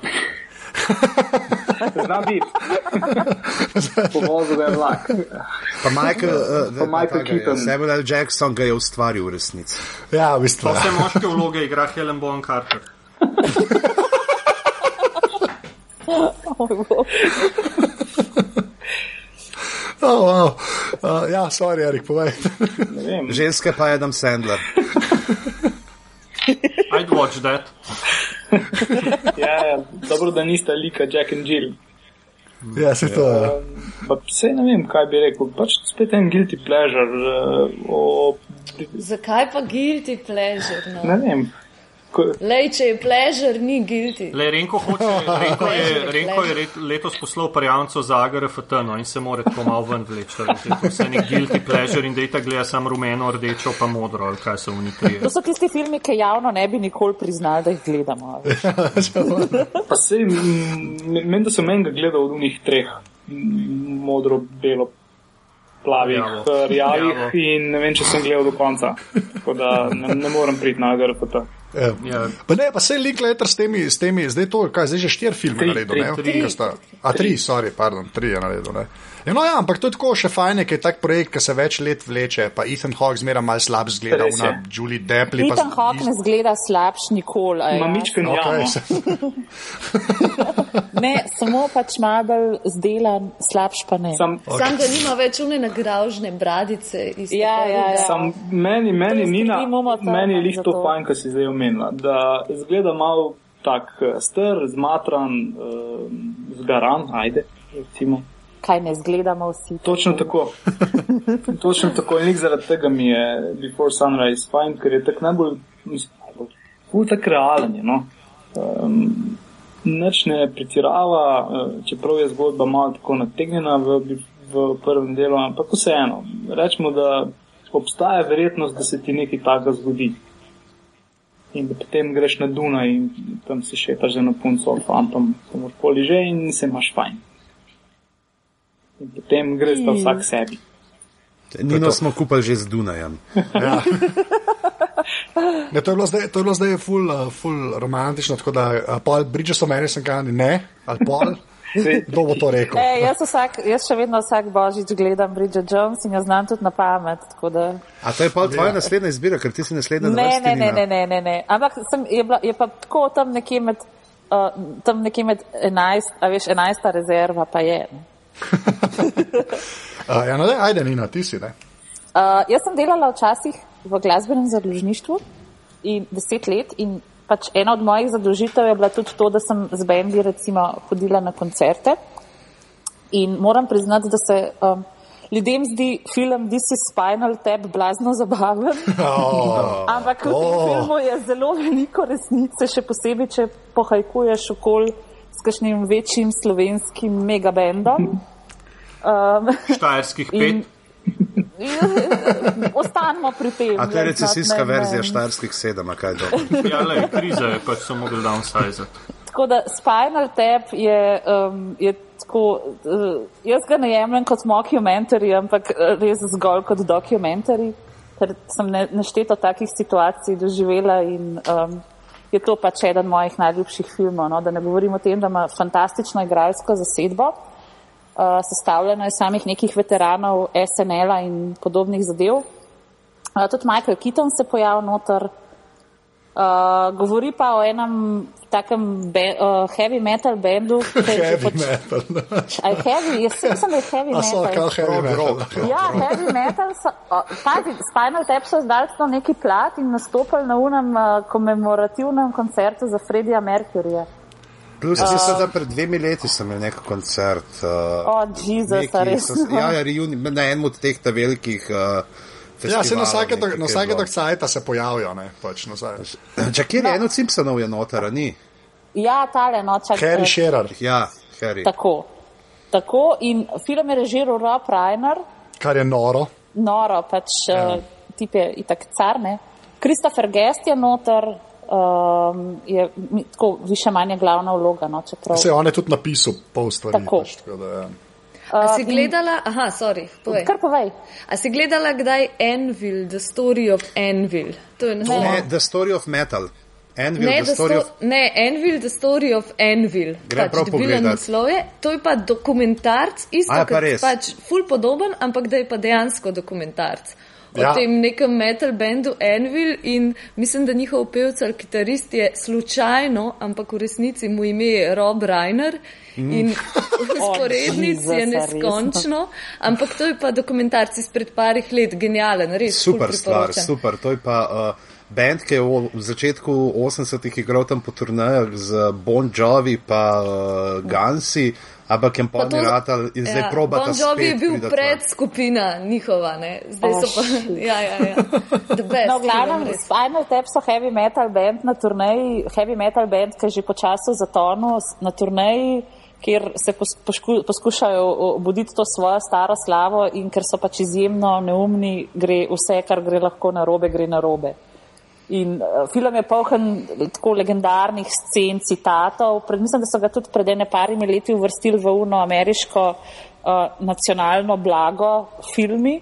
Znam biti. Pomožil, da je vlak. Pa Michael, uh, pa Michael Keaton. Samuel L. Jackson ga je ustvaril v resnici. Ja, v bistvu. Vse moške vloge igra Helen Bonham Carter. Oh, wow. uh, ja, sorry, Erik, povej. Ženske pa je Adam Sandler. I'd watch that. ja, ja, dobro, da nista lika Jack and Jill. Ja, se to je. Uh, Vse ne vem, kaj bi rekel. Pač spet en guilty pleasure. Uh, o... Zakaj pa guilty pleasure? No? Ne vem. Lej, če je pležer, ni guilty. Le, Renko, hoče, Renko, je, Renko je letos poslal prijavnico za AGRFT no, in se mora tako malo ven vleči. Vse je guilty pleasure in dejta gleda samo rumeno, rdečo pa modro, ali kaj so oni tri. To so tisti filmi, ki javno ne bi nikoli priznali, da jih gledamo. pa se, meni da sem enega gledal od unih treh, modro, belo. Plavih, rjavih in ne vem, če sem gledal do konca. Tako da ne, ne morem priti na AGRFT. Ja. Ja. Pa ne, pa se Linklater s temi, s temi, zdaj to, kaj, zdaj že štiri filme naredil, ne? Tri, tri. A tri, sorry, pardon, tri je naredil, ne? Ja, no, ja, ampak to je tako še fajn, ker je tak projekt, ki se več let vleče, pa Ethan Hawke zmeraj mal slab zgleda, una Julie Deppli. Ethan pa, Hawke ne zgleda slabš nikoli. Ma mičke ne okay, Ne, samo pač malo bolj zdelan, slabš pa ne. Sam, okay. sam da nima več une nagražne bradice. Ja, ja, ja. Sam, meni, meni, Nina, meni je lih to fajn, kar si zdaj omenila, da zgleda malo tak eh, str, zmatran, uh, zgaran, ajde, recimo kaj ne zgledamo vsi. Točno tako. Točno tako. In zaradi tega mi je Before Sunrise fajn, ker je tak najbolj, bolj tak realen. Je, no? um, Nič ne pretirava, eh, čeprav je zgodba malo tako nategnjena v, v prvem delu, ampak vseeno. Rečemo, da obstaja verjetnost, da se ti nekaj takega zgodi. In da potem greš na Duna in tam si šetaš za eno punco, fantom, kamorkoli že in se imaš fajn in potem greš pa vsak sebi. Nino smo kupili že z Dunajem. ja. Ne, to je bilo zdaj, to je bilo zdaj ful, uh, ful romantično, tako da uh, pol Bridges of Madison County ne, ali pol. Kdo bo to rekel? E, jaz, vsak, jaz še vedno vsak božič gledam Bridget Jones in jo znam tudi na pamet. Da... A to je pa tvoja naslednja izbira, ker ti si naslednja ne, ne, ne, ne, ne, ne, ne. Ampak sem, je, bila, je pa tako tam nekje med, uh, tam nekje med 11, a veš, 11. rezerva pa je. uh, ja, no, da, ajde, Nina, ti si, ne? Uh, jaz sem delala včasih v glasbenem založništvu in deset let in pač ena od mojih zadolžitev je bila tudi to, da sem z bendi recimo hodila na koncerte in moram priznati, da se um, ljudem zdi film This is Spinal Tap blazno zabaven, oh, ampak v tem oh. filmu je zelo veliko resnice, še posebej, če pohajkuješ okol s kakšnim večjim slovenskim megabendom. Um, Štajerskih pet. Ostanemo pri tem. A to je recesijska verzija štarskih sedem, kaj do? Ja, le, kriza je pač so mogli downsize. Tako da Spinal Tap je, um, je tako, uh, jaz ga ne jemljem kot mockumentary, ampak uh, res zgolj kot dokumentary, ker sem ne, nešteto takih situacij doživela in um, je to pač eden mojih najljubših filmov. No? Da ne govorim o tem, da ima fantastično igralsko zasedbo. Uh, sestavljeno je samih nekih veteranov SNL-a in podobnih zadev. Uh, tudi Michael Keaton se pojavlja noter. Uh, govori pa o enem takem be, uh, heavy metal bendu. heavy poč... metal. Aj heavy, jaz sem da heavy metal. So, kao heavy metal. ja, heavy metal. So, uh, Spinal Tap so zdaj to neki plat in nastopili na unem uh, komemorativnem koncertu za Freddija Mercuryja. Plus, uh, jaz sem pred dvemi leti imel nek koncert. Uh, oh, Jezus, res. Ja, ja, reuni, na enem od teh velikih. Uh, Ja, se na vsake dokcajta se pojavijo, ne, pač nazaj. Če kje je no. eno od Simpsonov je noter, ni? Ja, tale noče. Harry Shearer. Ja, Harry. Tako. Tako in film je režiral Rob Reiner. Kar je noro. Noro, pač ja. uh, tip je itak carne. Christopher Guest je noter, um, je tako više manje glavna vloga. No, se on je tudi napisal pol stvari. Tako. Pač, tako da, ja. A si gledala, in, aha, sorry, povej. Kar povej. A si gledala kdaj Envil, The Story of Envil? To je ne, ne, The Story of Metal. Envil, ne, the story sto, of... ne, Envil, The Story of Envil. Gre pač, prav pogledati. To je pa dokumentarc, isto, A, pa pač ful podoben, ampak da je pa dejansko dokumentarc o ja. tem nekem metal bendu Envil in mislim, da njihov pevec ali kitarist je slučajno, ampak v resnici mu ime je Rob Reiner. Mm. In usporednic je neskončno, ampak to je pa dokumentarci izpred parih let, genijalen, res. Super stvar, super. To je pa uh, band, ki je v, v začetku 80-ih igral tam po turnajah z Bon Jovi pa uh, Gansi. Ampak je pa ni ratal in zdaj ja, proba. Bon Jovi je bil pred skupina njihova, ne? zdaj oh, so pa. ja, ja, ja. No, glavnem, Spinal Tap so heavy metal band na turneji, heavy metal band, ki je že počasno zatonil na turneji, kjer se posku, poskušajo obuditi to svojo staro slavo in ker so pač izjemno neumni, gre vse, kar gre lahko na robe, gre na robe. In uh, film je poln tako legendarnih scen, citatov. Pred, mislim, da so ga tudi pred ene parimi leti uvrstili v uno ameriško uh, nacionalno blago filmi.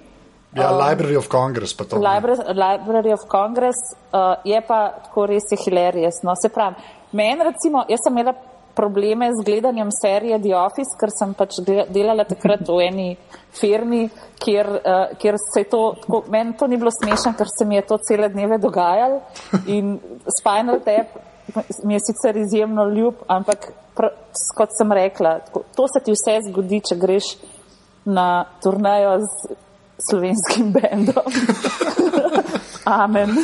Ja, um, Library of Congress pa to. Library, Library of Congress uh, je pa tako res je hilarious. No, se pravi, meni recimo, jaz sem imela probleme z gledanjem serije The Office, ker sem pač delala takrat v eni firmi, kjer, uh, kjer se je to, tako, meni to ni bilo smešno, ker se mi je to cele dneve dogajalo in Spinal Tap mi je sicer izjemno ljub, ampak pr, kot sem rekla, tako, to se ti vse zgodi, če greš na turnajo z slovenskim bendom. Amen.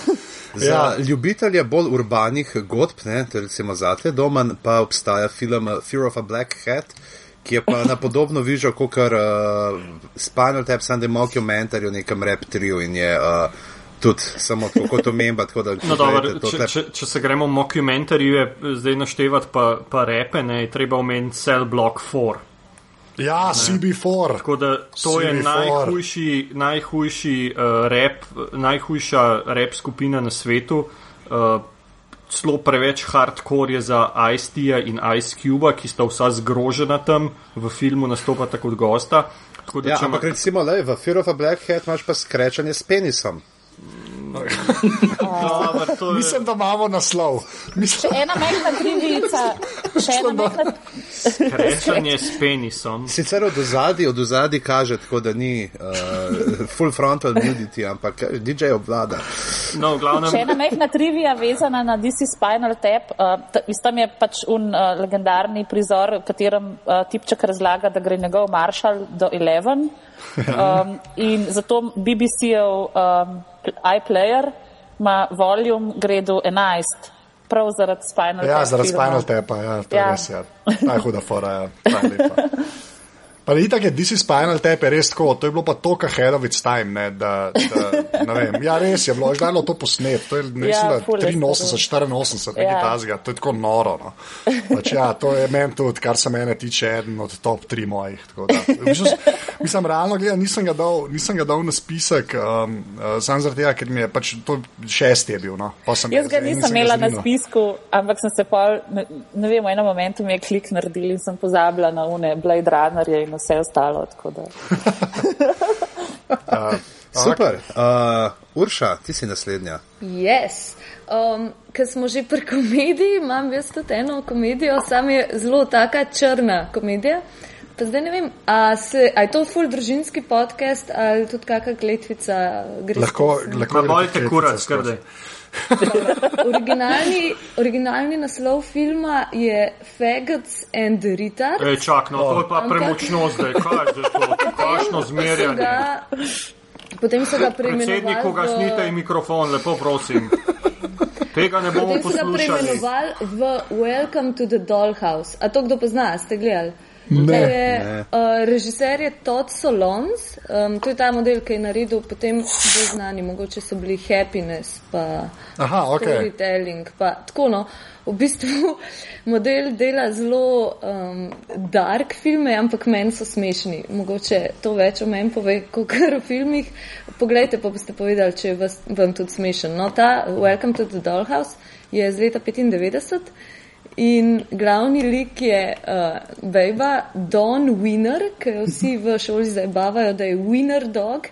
Za ja. ljubitelje bolj urbanih godb, ne, recimo za te doma, pa obstaja film Fear of a Black Hat, ki je pa na podobno vižo kot uh, Spinal Tap Sunday Mockumentary v nekem rap trio in je uh, tudi samo tako kot omemba. Tako da, no, dobro, če, če, če se gremo mockumentary, je zdaj naštevati pa, pa repe, ne, je treba omeniti Cell Block 4. Ja, CB4. Tako da to CB4. je najhujši, najhujši uh, rap, najhujša rap skupina na svetu. Uh, Celo preveč hardcore je za Ice-Tia in Ice Cube, ki sta vsa zgrožena tam v filmu, nastopata kot gosta. Da, ja, ampak ma... recimo, le, v Fear of a Black Hat imaš pa skrečanje s penisom. Uh, mislim, da imamo naslov. Mislim... Še ena majhna trivica. Še ena majhna. Rečanje s penisom. Sicer od ozadja, od ozadja kaže tako, da ni uh, full frontal nudity, ampak DJ obvlada. No, glavnem... Še ena majhna trivija vezana na DC Spinal Tap. Uh, tam je pač un uh, legendarni prizor, v katerem uh, tipček razlaga, da gre njegov maršal do 11. Um, in zato BBC-ov um, iPlayer ima volume gre do 11, prav zaradi Spinal Tapa. Ja, zaradi Spinal Tapa, ja, to ja. je res, ja. Taj huda fora, ja. Taj lepa. Pa tako, da si spinal tap je res tako, to je bilo pa to, kar its time, ne, da, da ne vem. Ja, res je bilo, že dalo to posnet, to je, ne mislim, da 83, 84, nekaj ja. tazga, to je tako noro, no. Pač ja, to je meni tudi, kar se mene tiče, eden od top tri mojih, da. Mislim, mislim realno gledam, nisem ga dal, nisem ga dal na spisek, um, uh, sam zaradi tega, ker mi je pač to šesti je bil, no. Jaz ga nisem imela na spisku, ampak sem se pa, ne, ne vem, v enem momentu mi je klik naredil in sem pozabila na une Blade Runnerje in vse ostalo. uh, super. Uh, Urša, ti si naslednja. Yes. Um, ker smo že pri komediji, imam jaz tudi eno komedijo, sam je zelo taka črna komedija. Pa zdaj ne vem, a, se, a je to full družinski podcast ali tudi kakšna kletvica? Lahko, lahko. Bojte kurat, skrbej originalni, originalni naslov filma je Faggots and Rita. E, čak, no, to je pa premočno zdaj, kaj je to, kakšno zmerjanje. Potem so ga preimenovali. Predsedniku ga snite in mikrofon, lepo prosim. Tega ne bomo poslušali. Potem so ga preimenovali v Welcome to the Dollhouse. A to kdo pozna, ste gledali? Ne. Je, uh, režiser je Todd Solons, um, to je ta model, ki je naredil potem bolj znani, mogoče so bili Happiness, pa Aha, okay. Storytelling. Pa, tako no, v bistvu model dela zelo um, dark filme, ampak meni so smešni. Mogoče to več o meni pove, kot kar v filmih. Poglejte, pa boste povedali, če je vas, vam tudi smešen. No, ta Welcome to the Dollhouse je z leta 95. In glavni lik je uh, beba Don Winner, ki jo vsi v šoli zabavajo, da je Winner dog,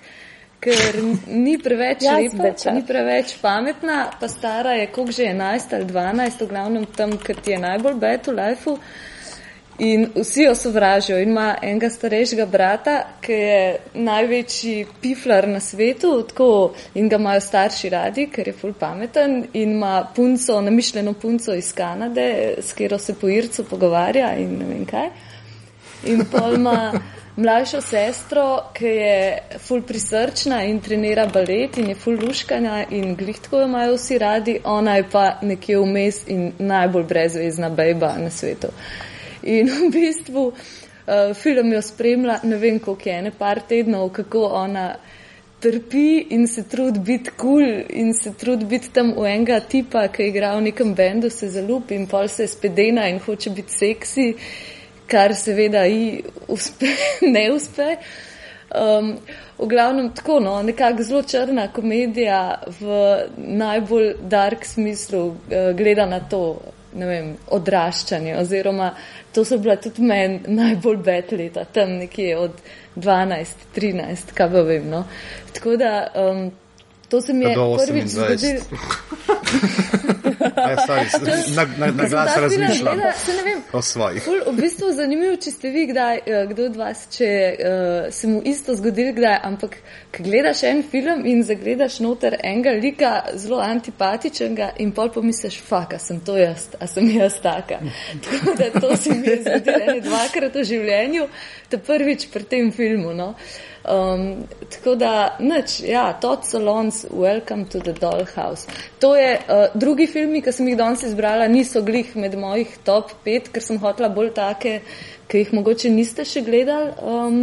ker ni preveč ja, lepa, ni preveč pametna, pa stara je, koliko že 11 ali 12, v glavnem tam, ker ti je najbolj bed v lifeu. In vsi jo sovražijo. In ima enega starejšega brata, ki je največji piflar na svetu, tako, in ga imajo starši radi, ker je ful pameten. In ima punco, namišljeno punco iz Kanade, s katero se po Ircu pogovarja in ne vem kaj. In pol ima mlajšo sestro, ki je ful prisrčna in trenira balet in je ful luškanja in glihtko jo imajo vsi radi, ona je pa nekje vmes in najbolj brezvezna bejba na svetu. In v bistvu uh, film jo spremlja, ne vem koliko je, ne par tednov, kako ona trpi in se trudi biti kul cool in se trudi biti tam v enega tipa, ki igra v nekem bendu, se zalupi in pol se spedena in hoče biti seksi, kar seveda ji uspe, ne uspe. Um, v glavnem tako, no, nekako zelo črna komedija v najbolj dark smislu uh, gleda na to, vem, odraščanje oziroma to so bila tudi meni najbolj bet leta, tam nekje od 12, 13, kaj pa vem. No. Tako da um, to se mi je prvič zgodilo. Na, na, na glas razmišljam o svojih. Ful, v bistvu zanimivo, če ste vi kdaj, eh, kdo od vas, če uh, se mu isto zgodil kdaj, ampak ko gledaš en film in zagledaš noter enega lika zelo antipatičnega in pol pomisliš, faka, sem to jaz, a sem jaz taka. Tako da to se mi je zgodilo dvakrat v življenju, to prvič pri tem filmu. No. Uh, Um, tako da, nič, ja, Todd Solons, Welcome to the Dollhouse. To je, uh, drugi filmi, ki sem jih danes izbrala, niso glih med mojih top pet, ker sem hotela bolj take, ki jih mogoče niste še gledali. Um,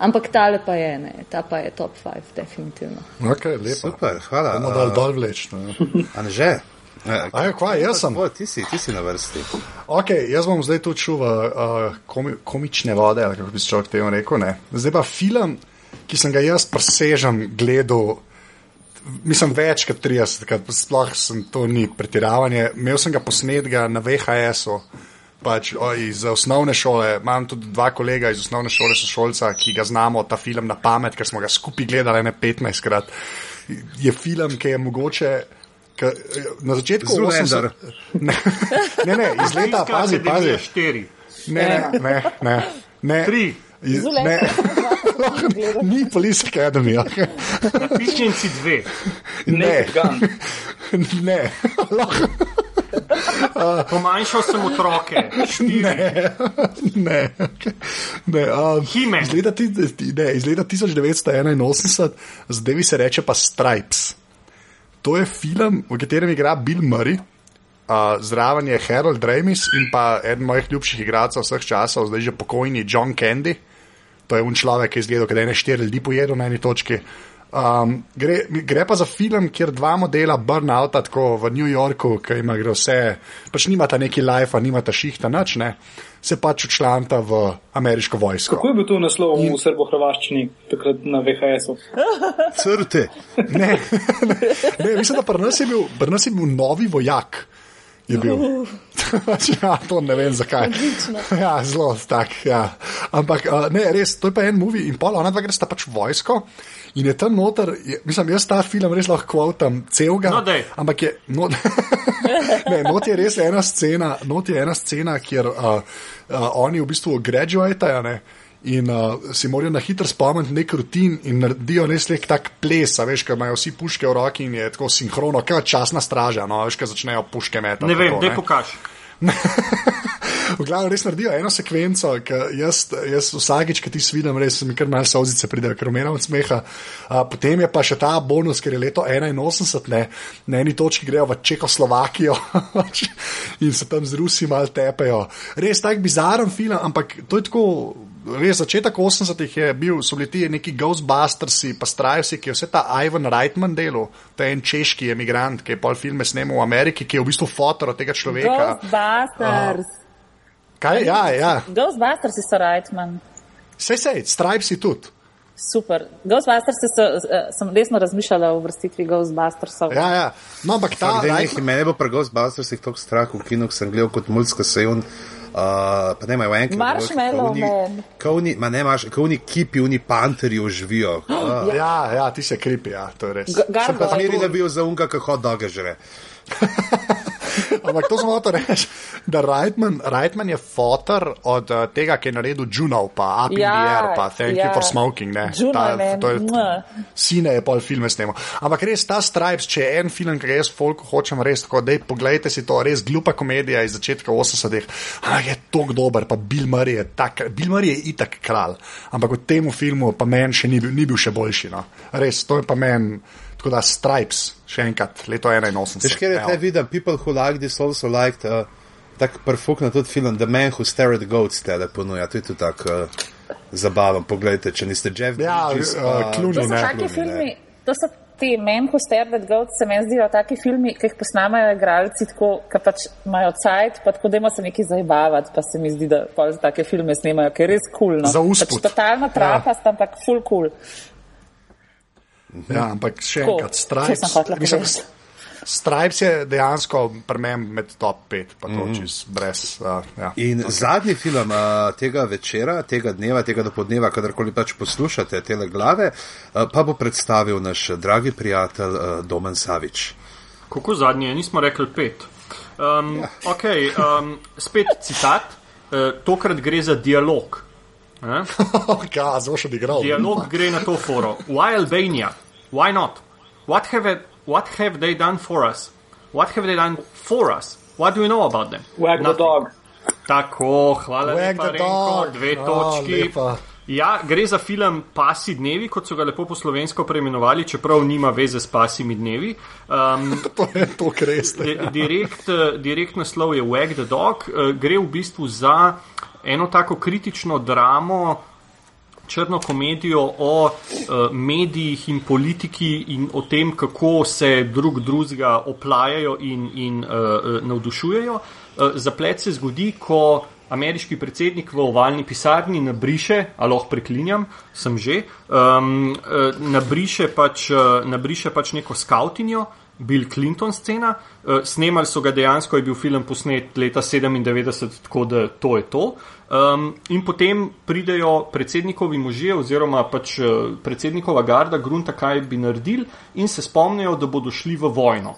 ampak tale pa je, ne, ta pa je top five, definitivno. Ok, lepo. Super, hvala. Bomo dal dol vleč. Anže. Aj, kva, jaz sem. Tvoj, ti, si, ti si na vrsti. Okay, jaz bom zdaj tu čuval uh, komi, komične vode, kako bi se človek temu rekel. Ne. Zdaj pa film ki sem ga jaz presežen gledal, mislim, več kot 30, krat, sploh sem to ni pretiravanje. Imel sem ga posnetega na VHS-u. Pač, iz osnovne šole, imam tudi dva kolega iz osnovne šole, so šolca, ki ga znamo, ta film na pamet, ker smo ga skupaj gledali ne 15krat. je film, ki je mogoče. Ka, na začetku Zelo 80 ne, ne, ne, iz leta, pazi, pazi. Štiri. Ne, ne, ne, ne, ne. Tri. Iz, Zule. Ne, ni Police Academy. ok. Piščenci dve. Ne, ne, lahko. Pomanjšal sem otroke. Štiri. ne, okay. ne um, He-Man. iz, leta, ti- ti- ne, iz leta 1981, zdaj se reče pa Stripes. To je film, v katerem igra Bill Murray, uh, zraven je Harold Ramis in pa eden mojih ljubših igralcev vseh časov, zdaj že pokojni John Candy. To je un človek, ki je izgledal, da je ne štiri ljudi pojedel na eni točki. Um, gre, gre pa za film, kjer dva modela burnouta, tako v New Yorku, ki ima vse, pač nimata neki life, nimata šihta, nič ne, se pač učlanta v ameriško vojsko. Kako je bil to naslov v srbo-hrvaščini, takrat na VHS-u? Crte. Ne, ne, mislim, da pri nas je bil, nas je bil novi vojak. Je bil. Pač, ja, to ne vem zakaj. Ja, zelo tak. Ja. Ampak uh, ne, res, to je pa en movie in pol, ona dva gre sta pač vojsko. In je tam noter, je, mislim, jaz ta film res lahko kvotam celega. No, daj. ampak je, not, ne, not je res ena scena, not je ena scena, kjer uh, uh, oni v bistvu graduatejo. Ne, In uh, si morajo na hitro spomniti nek rutin in naredijo res nek tak ples, a veš, ker imajo vsi puške v roki in je tako sinhrono, kot časna straža, no, veš, ker začnejo puške metati. Ne vem, tako, daj pokaž. V glavnem res naredijo eno sekvenco, ki jaz, jaz vsakič, ki ti svidim, res mi kar malce sozice pridejo, ker umeram od smeha. A, potem je pa še ta bonus, ker je leto 81, ne, na eni točki grejo v Čehoslovakijo in se tam z Rusi mal tepejo. Res tak bizaren film, ampak to je tako. Res, začetek 80-ih je bil, so bili ti neki Ghostbustersi, pa Strajvsi, ki je vse ta Ivan Reitman delal, to je en češki emigrant, ki je pol filme snemal v Ameriki, ki je v bistvu fotor tega človeka. Ghostbusters. Kaj? Ja, ja. Ghostbusters so Reitman. Sej, sej, Stripesi tudi. Super. Ghostbusters so, uh, sem resno razmišljala o vrstitvi Ghostbustersov. Ja, ja. No, ampak ta Dej, Reitman- nekaj, mene bo pri Ghostbustersih tako strah v kinu, ko sem gledal kot mulska sejun. Uh, pa ne imajo enkrat. Marshmallow Man. Kauni, ma ne imaš, kauni kipi, oni panterji oživijo. Uh, Ja, ja, ti se kripi, ja, to je res. G- Sem pa zmeri, da bi jo za unga, kako doge žre. Ampak to sem hotel reči, da Reitman, Reitman je fotor od uh, tega, ki je naredil Juno, pa Up in Ja, the Air, pa Thank ja. you for Smoking. Ne. Juno je meni, to je, sine je pol filme snemal. Ampak res ta Stripes, če je en film, ki ga jaz folku hočem res tako, dej pogledajte si to, res glupa komedija iz začetka 80-ih, ampak je tok dober, pa Bill Murray je tak, Bill Murray je itak kralj, ampak v tem filmu pa meni še ni bil, ni bil še boljši. No. Res, to je pa meni, tako da Stripes, še enkrat, leto 81. Veš, kjer je te videl, people who like this also liked, uh, tak perfuk na tudi film The Man Who Stared at Goats tele ponuja, to je tudi tak uh, zabaven, poglejte, če niste Jeff Ja, Bridges, uh, Clooney, To so ne. taki filmi, to so ti Men Who Stared at Goats, se meni zdijo taki filmi, ki jih posnamajo igralci tako, ki pač imajo cajt, pa tako dajmo se nekaj zabavati, pa se mi zdi, da pol take filme snemajo, ker je res kul. Cool, no. Za usput. Pač totalno trapast, ja. ampak full cool. Ja, ampak še Tako, enkrat, Stripes, mislim. Stripes je dejansko pri meni med top 5, pa to mm. čez brez. Uh, ja. In okay. zadnji film uh, tega večera, tega dneva, tega dopoldneva, kadarkoli pač poslušate te glave, uh, pa bo predstavil naš dragi prijatelj uh, Domen Savič. Kako zadnje, nismo rekli pet. Um, ja. Ok, um, spet citat, uh, tokrat gre za dialog. Eh? ja, zelo še odigral. Dialog gre na to foro. Why Albania? Why not? What have, it, what have they done for us? What have they done for us? What do we know about them? Wag the Nothing. dog. Tako, hvala Wag lepa, the Renko, dog. dve O, točki. lepa. Ja, gre za film Pasi dnevi, kot so ga lepo po slovensko preimenovali, čeprav nima veze s pasimi dnevi. Um, To je to, kar res. Di- Direkt, direkt naslov je Wag the Dog. Eh, Gre v bistvu za eno tako kritično dramo, črno komedijo o uh, medijih in politiki in o tem, kako se drug drugega oplajajo in, in uh, navdušujejo. Uh, zaplet se zgodi, ko ameriški predsednik v ovalni pisarni nabriše, ali lahko preklinjam, sem že, um, nabriše, pač, nabriše pač neko skautinjo. Bill Clinton scena. Uh, snemali so ga dejansko, je bil film posnet leta 97, tako da to je to. Um, in potem pridejo predsednikovi možje oziroma pač predsednikova garda, grunta, kaj bi naredili in se spomnijo, da bodo šli v vojno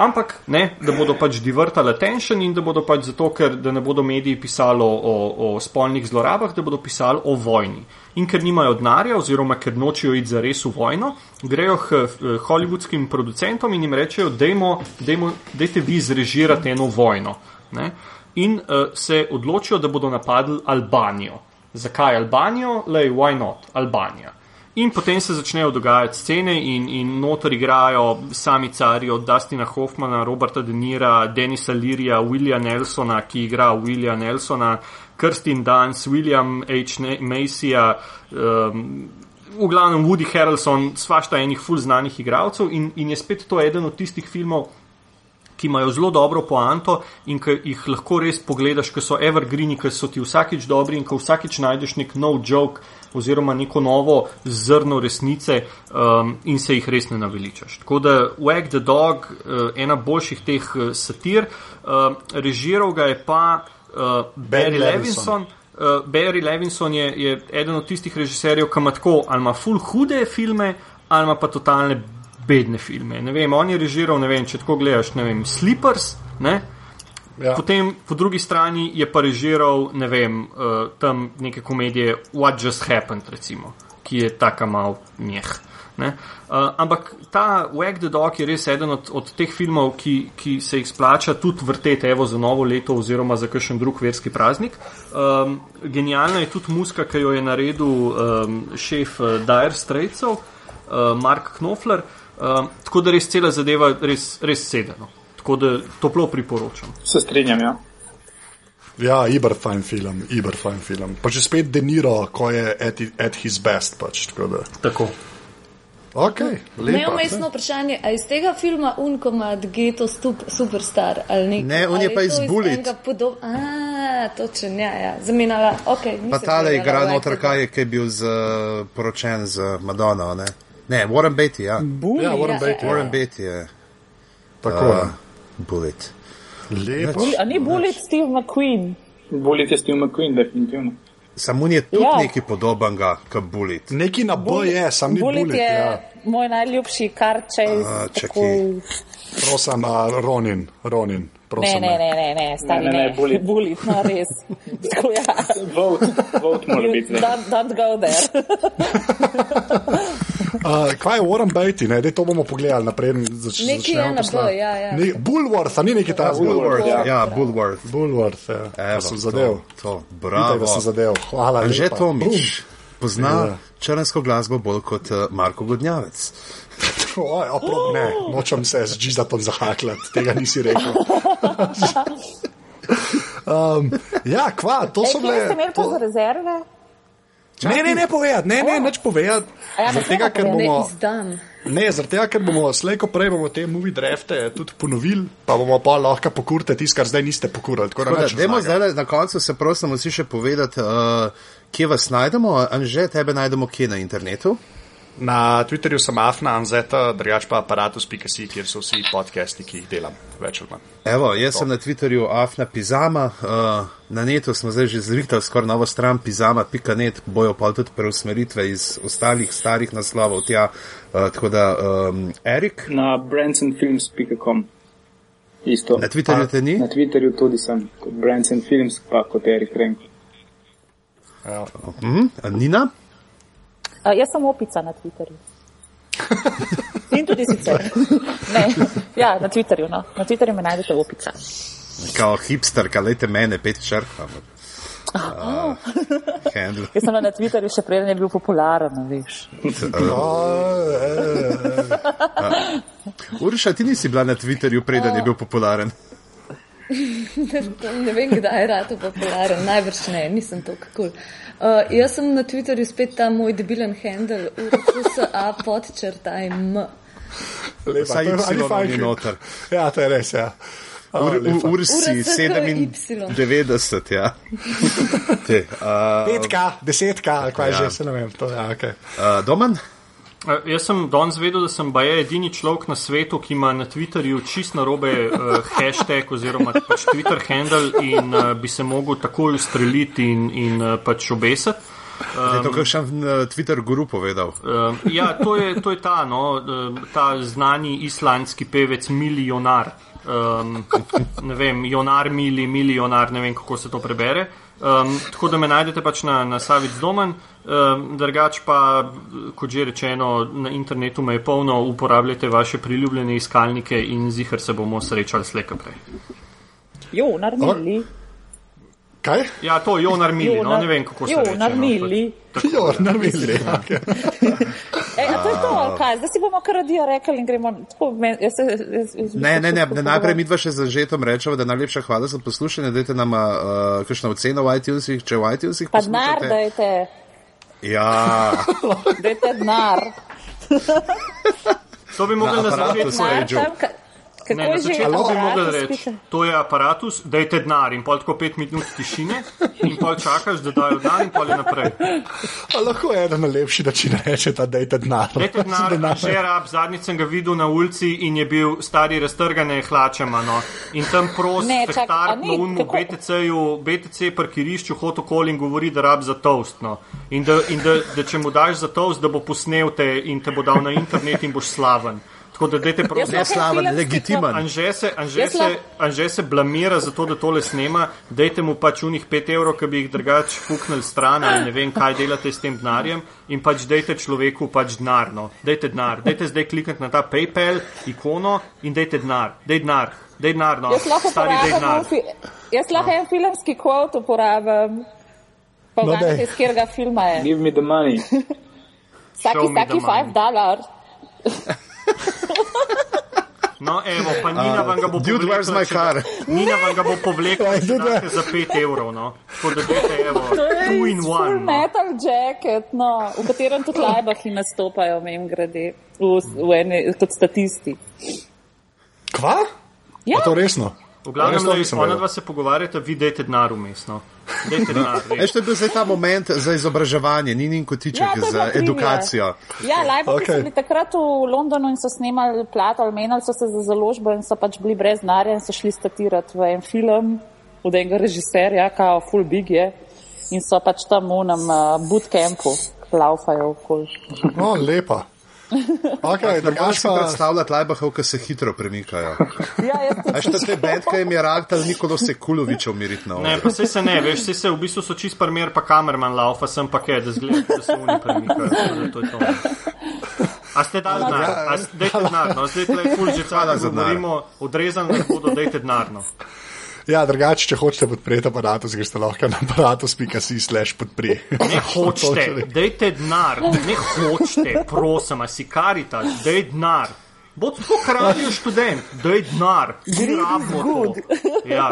ampak ne, da bodo pač divertali attention in da bodo pač zato, ker ne bodo mediji pisali o, o spolnih zlorabah, da bodo pisali o vojni. In ker nimajo denarja, oziroma ker nočijo iti za res v vojno, grejo k hollywoodskim producentom in jim rečejo, da je vi zrežirati eno vojno. Ne? In uh, se odločijo, da bodo napadli Albanijo. Zakaj Albanijo? Lej, why not? Albanija. In potem se začnejo dogajati scene, in, in notor igrajo sami cari od Dustina Hoffmana, Roberta De Nira, Denisa Lirija, Willija Nelsona, ki igra Willija Nelsona, Kirstin Dance, William H. Macyja, um, v glavnem Woody Harrelson, svašta enih full znanih igralcev. In, in je spet to eden od tistih filmov, ki imajo zelo dobro poanto in ki jih lahko res pogledaš, ker so evergreeni, ker so ti vsakič dobri in ko vsakič najdeš nek nov joke oziroma neko novo zrno resnice um, in se jih res ne naveličaš. Tako da Wag the Dog, uh, ena boljših teh uh, satir, uh, režiral ga je pa uh, Barry Levinson. Uh, Barry Levinson je, je eden od tistih režiserjev, ki ima tako ali ima full hude filme, ali ima pa totalne bedne filme. Ne vem, on je režiral, ne vem, če tako gledaš, ne vem, Slippers, ne? Ja. Potem, po drugi strani, je pa režiral, ne vem, uh, tam neke komedije What Just Happened, recimo, ki je tako mal njeh. Uh, ampak ta Wag the Dog je res eden od, od teh filmov, ki, ki se jih splača tudi vrteti evo za novo leto oziroma za kakšen drug verski praznik. Um, genialna je tudi muska, ki jo je naredil um, šef uh, Dire Straitsov, uh, Mark Knofler. Um, tako da res cela zadeva res, res sedeno. Tako da toplo priporočam. Se strinjam, ja. Ja, iber fajn film, iber fajn film. Pa že spet deniro, ko je at, at his best. Pač, tako. Da. tako. Okay, ne, umestno vprašanje, a iz tega filma Unkomat Geto Superstar ali nekaj? Ne, on je pa iz Bullet. Podob... A, točen, ja, ja. Zamenjala, ok. Pa tale igra noter, kaj je, kaj je bil z, poročen z Madonna, ne? Ne, Warren Beatty, ja. Bullet, ja, Warren ja, Beatty. Ja, Warren ja. Beatty je. Tako je. Uh, Bullet. Lepo. A ni Bullet Steve McQueen? Bullet je Steve McQueen, definitivno. Samo je tudi ja. nekaj podobnega kot Bullet. Neki na boj je, sam ni Bullet. Bullet je ja. moj najljubši karče. Čakaj. Prosim, Ronin. Ronin. Prosim, ne, ne, ne, ne, stari ne, ne, ne, bulit. bulit, no res. Tako ja. Vote, vote mora biti. Don't, don't go there. uh, kaj je Warren Beatty, ne, Dej, to bomo pogledali naprej. Zač, neki je na B, ja, ja. Ne, Bullworth, a ni neki ta Bullworth. Ja, ja Bullworth. Bullworth, ja. Evo, sem zadev. To, to. bravo. Vitaj, da sem zadev. Hvala. Že to miš. Pozna ja. črnsko glasbo bolj kot uh, Marko Godnjavec. Oj, oprog, ne, nočem se z Gizatom zahakljati, tega nisi rekel. um, ja, kva, to so bile. Ste imeli to za rezerve? Ne, ne, ne povedati, ne, ne, neč povedati. Ja, zaradi tega, ker bomo. Ne, zaradi tega, ker bomo slejko prej bomo te movie drafte tudi ponovili, pa bomo pa lahko pokurte tisto, kar zdaj niste pokurali. Dajmo zdaj na koncu se prosim vsi še povedati, uh, kje vas najdemo, Anže, tebe najdemo kje na internetu. Na Twitterju sem afna, anzeta, drugač pa aparatus.si, kjer so vsi podcasti, ki jih delam, več ali manj. Evo, jaz to. sem na Twitterju afna pizama, uh, na netu smo zdaj že zrihtali skoraj novo stran pizama.net, bojo pa tudi preusmeritve iz ostalih starih naslovov tja, uh, tako da um, Erik. Na brandsonfilms.com. Isto. Na Twitterju te ni? Na Twitterju tudi sem, kot brandsonfilms, pa kot Erik Renko. Ja. Uh -huh. Nina? Uh, jaz sem opica na Twitterju. In tudi sicer. Ne, ja, na Twitterju. No. Na Twitterju me najdete opica. Kao hipster, kalete mene, pet črka. Uh, Jaz sem na Twitterju še prej ne bil popularen, veš. Urša, ti nisi bila na Twitterju prej, da ne bil popularen. ne vem, kdaj je rado popularen, najbrž ne, nisem to kakul. Uh, jaz sem na Twitterju spet ta moj debilen handel, URSA podčrtaj M. Lepa, Saj je bilo fajn noter. Ja, to je res, ja. Ursi 97, ja. Te, uh, Petka, desetka, kaj ja. že se ne vem. To, ja, okay. uh, Domen? Uh, jaz sem danes vedel, da sem baje edini človek na svetu, ki ima na Twitterju čist narobe uh, hashtag oziroma pač Twitter handle in uh, bi se mogel takoj ustreliti in, in uh, pač obesati. Um, je to, kar sem na Twitter guru povedal? Uh, ja, to je, to je ta, no, ta znani islandski pevec Milijonar. Um, ne vem, Jonar Mili, Milijonar, ne vem, kako se to prebere. Um, tako da me najdete pač na, na Savic Domen. Um, drugač pa, kot že rečeno, na internetu me je polno, uporabljate vaše priljubljene iskalnike in zihar se bomo srečali slejka prej. Jo, naredili. Kaj? Ja, to je Jonar Mili, jo, no, ne vem, kako se to Jonar no, Mili. Jonar Mili, ja. E, a to je to, kaj? Zdaj si bomo kar radio rekli in gremo. Tako, jaz, jaz, jaz, jaz, ne, ne, ne, ne najprej mi dva še za žetom rečemo, da najlepša hvala za poslušanje. Dajte nam uh, kakšno oceno v iTunesih, če v iTunesih. Pa denar dajte. Ja. dajte denar. to bi mogli nazvati. Ne, na začetku bi mogel reči, to je aparatus, dajte denar in pol tako pet minut tišine in pol čakaš, da dajo denar in pol je naprej. A lahko je eden najlepši način reči, da dajte denar. Dajte denar, že rab, zadnjič sem ga videl na ulici in je bil stari raztrgane hlačama. No. In tam prosti, star na unmu BTC-ju, BTC parkirišču, hotokol in govori, da rab za toast. No. In, da, in da, da če mu daš za toast, da bo posnel te in te bo dal na internet in boš slaven. Tako da dajte prosim, da je slaven, legitimen. Anže se, anže, se, anže se blamira za to, da tole snema, dajte mu pač unih 5 evrov, ki bi jih drugač fuknili stran ali ne vem, kaj delate s tem denarjem in pač dajte človeku pač denarno. Dajte denar, dajte zdaj klikati na ta PayPal ikono in dajte denar, daj denar, daj denar, no, stari daj denar. Jaz lahko no. en filmski kvot uporabim. Pogledajte, no, iz katerega filma je. Give me the money. Vsaki, vsaki 5 dolar. No, evo, pa Nina vam ga bo povlekla. Dude, where's my car? Nina vam ga bo povlekla za 5 evrov, no. Tako da dajte, evo, two in one. Full no. metal jacket, no, v katerem tudi lajbahi nastopajo, mem grede, v, v eni, kot statisti. Kva? Ja. A to resno? V glavnem, ona dva se pogovarjata, vi dajte denar umestno. Veš, to je bil zdaj ta moment za izobraževanje, ni nin kotiček ja, za edukacijo. Ja, lajbo okay. so bili takrat v Londonu in so snemali plato, ali menili so se za založbo in so pač bili brez denarja in so šli statirati v en film od enega režiserja, kao Full Big je. In so pač tam v nam uh, bootcampu, laufajo okoli. No, lepa. Okay, da moraš pa... predstavljati lajbahov, ki se hitro premikajo. ja, Aj šta te bedke jim je rak, da nikolo se kulovičev miriti na oči. Ne, pa se se ne, veš, se se v bistvu so čist primer, pa kamerman laufa, sem pa kaj, da zgleda, da se oni premikajo. To je to. A ste dali denar? A ste dali denar? No, zdaj tle je ful že cala, da govorimo, odrezan, da bodo dajte denar. No. Ja, drugače, če hočete podpreti aparat, greste lahko na aparatus.si slash podpri. Ne hočete, dajte denar, ne hočete, prosim, si karita, daj denar. Bod tako kralj študent, daj denar, gremo to. Ja.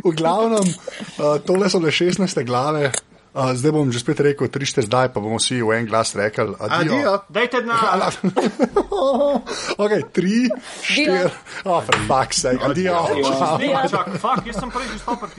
V glavnem, uh, tole so le 16 glave. Uh, zdaj bom že spet rekel, tri šte zdaj, pa bomo vsi v en glas rekli: Adijo. Adijo. Dajte denar. ok, tri, štiri, oh, fuck, sake, adijo. Adijo. Fuck, jaz sem prej že stopil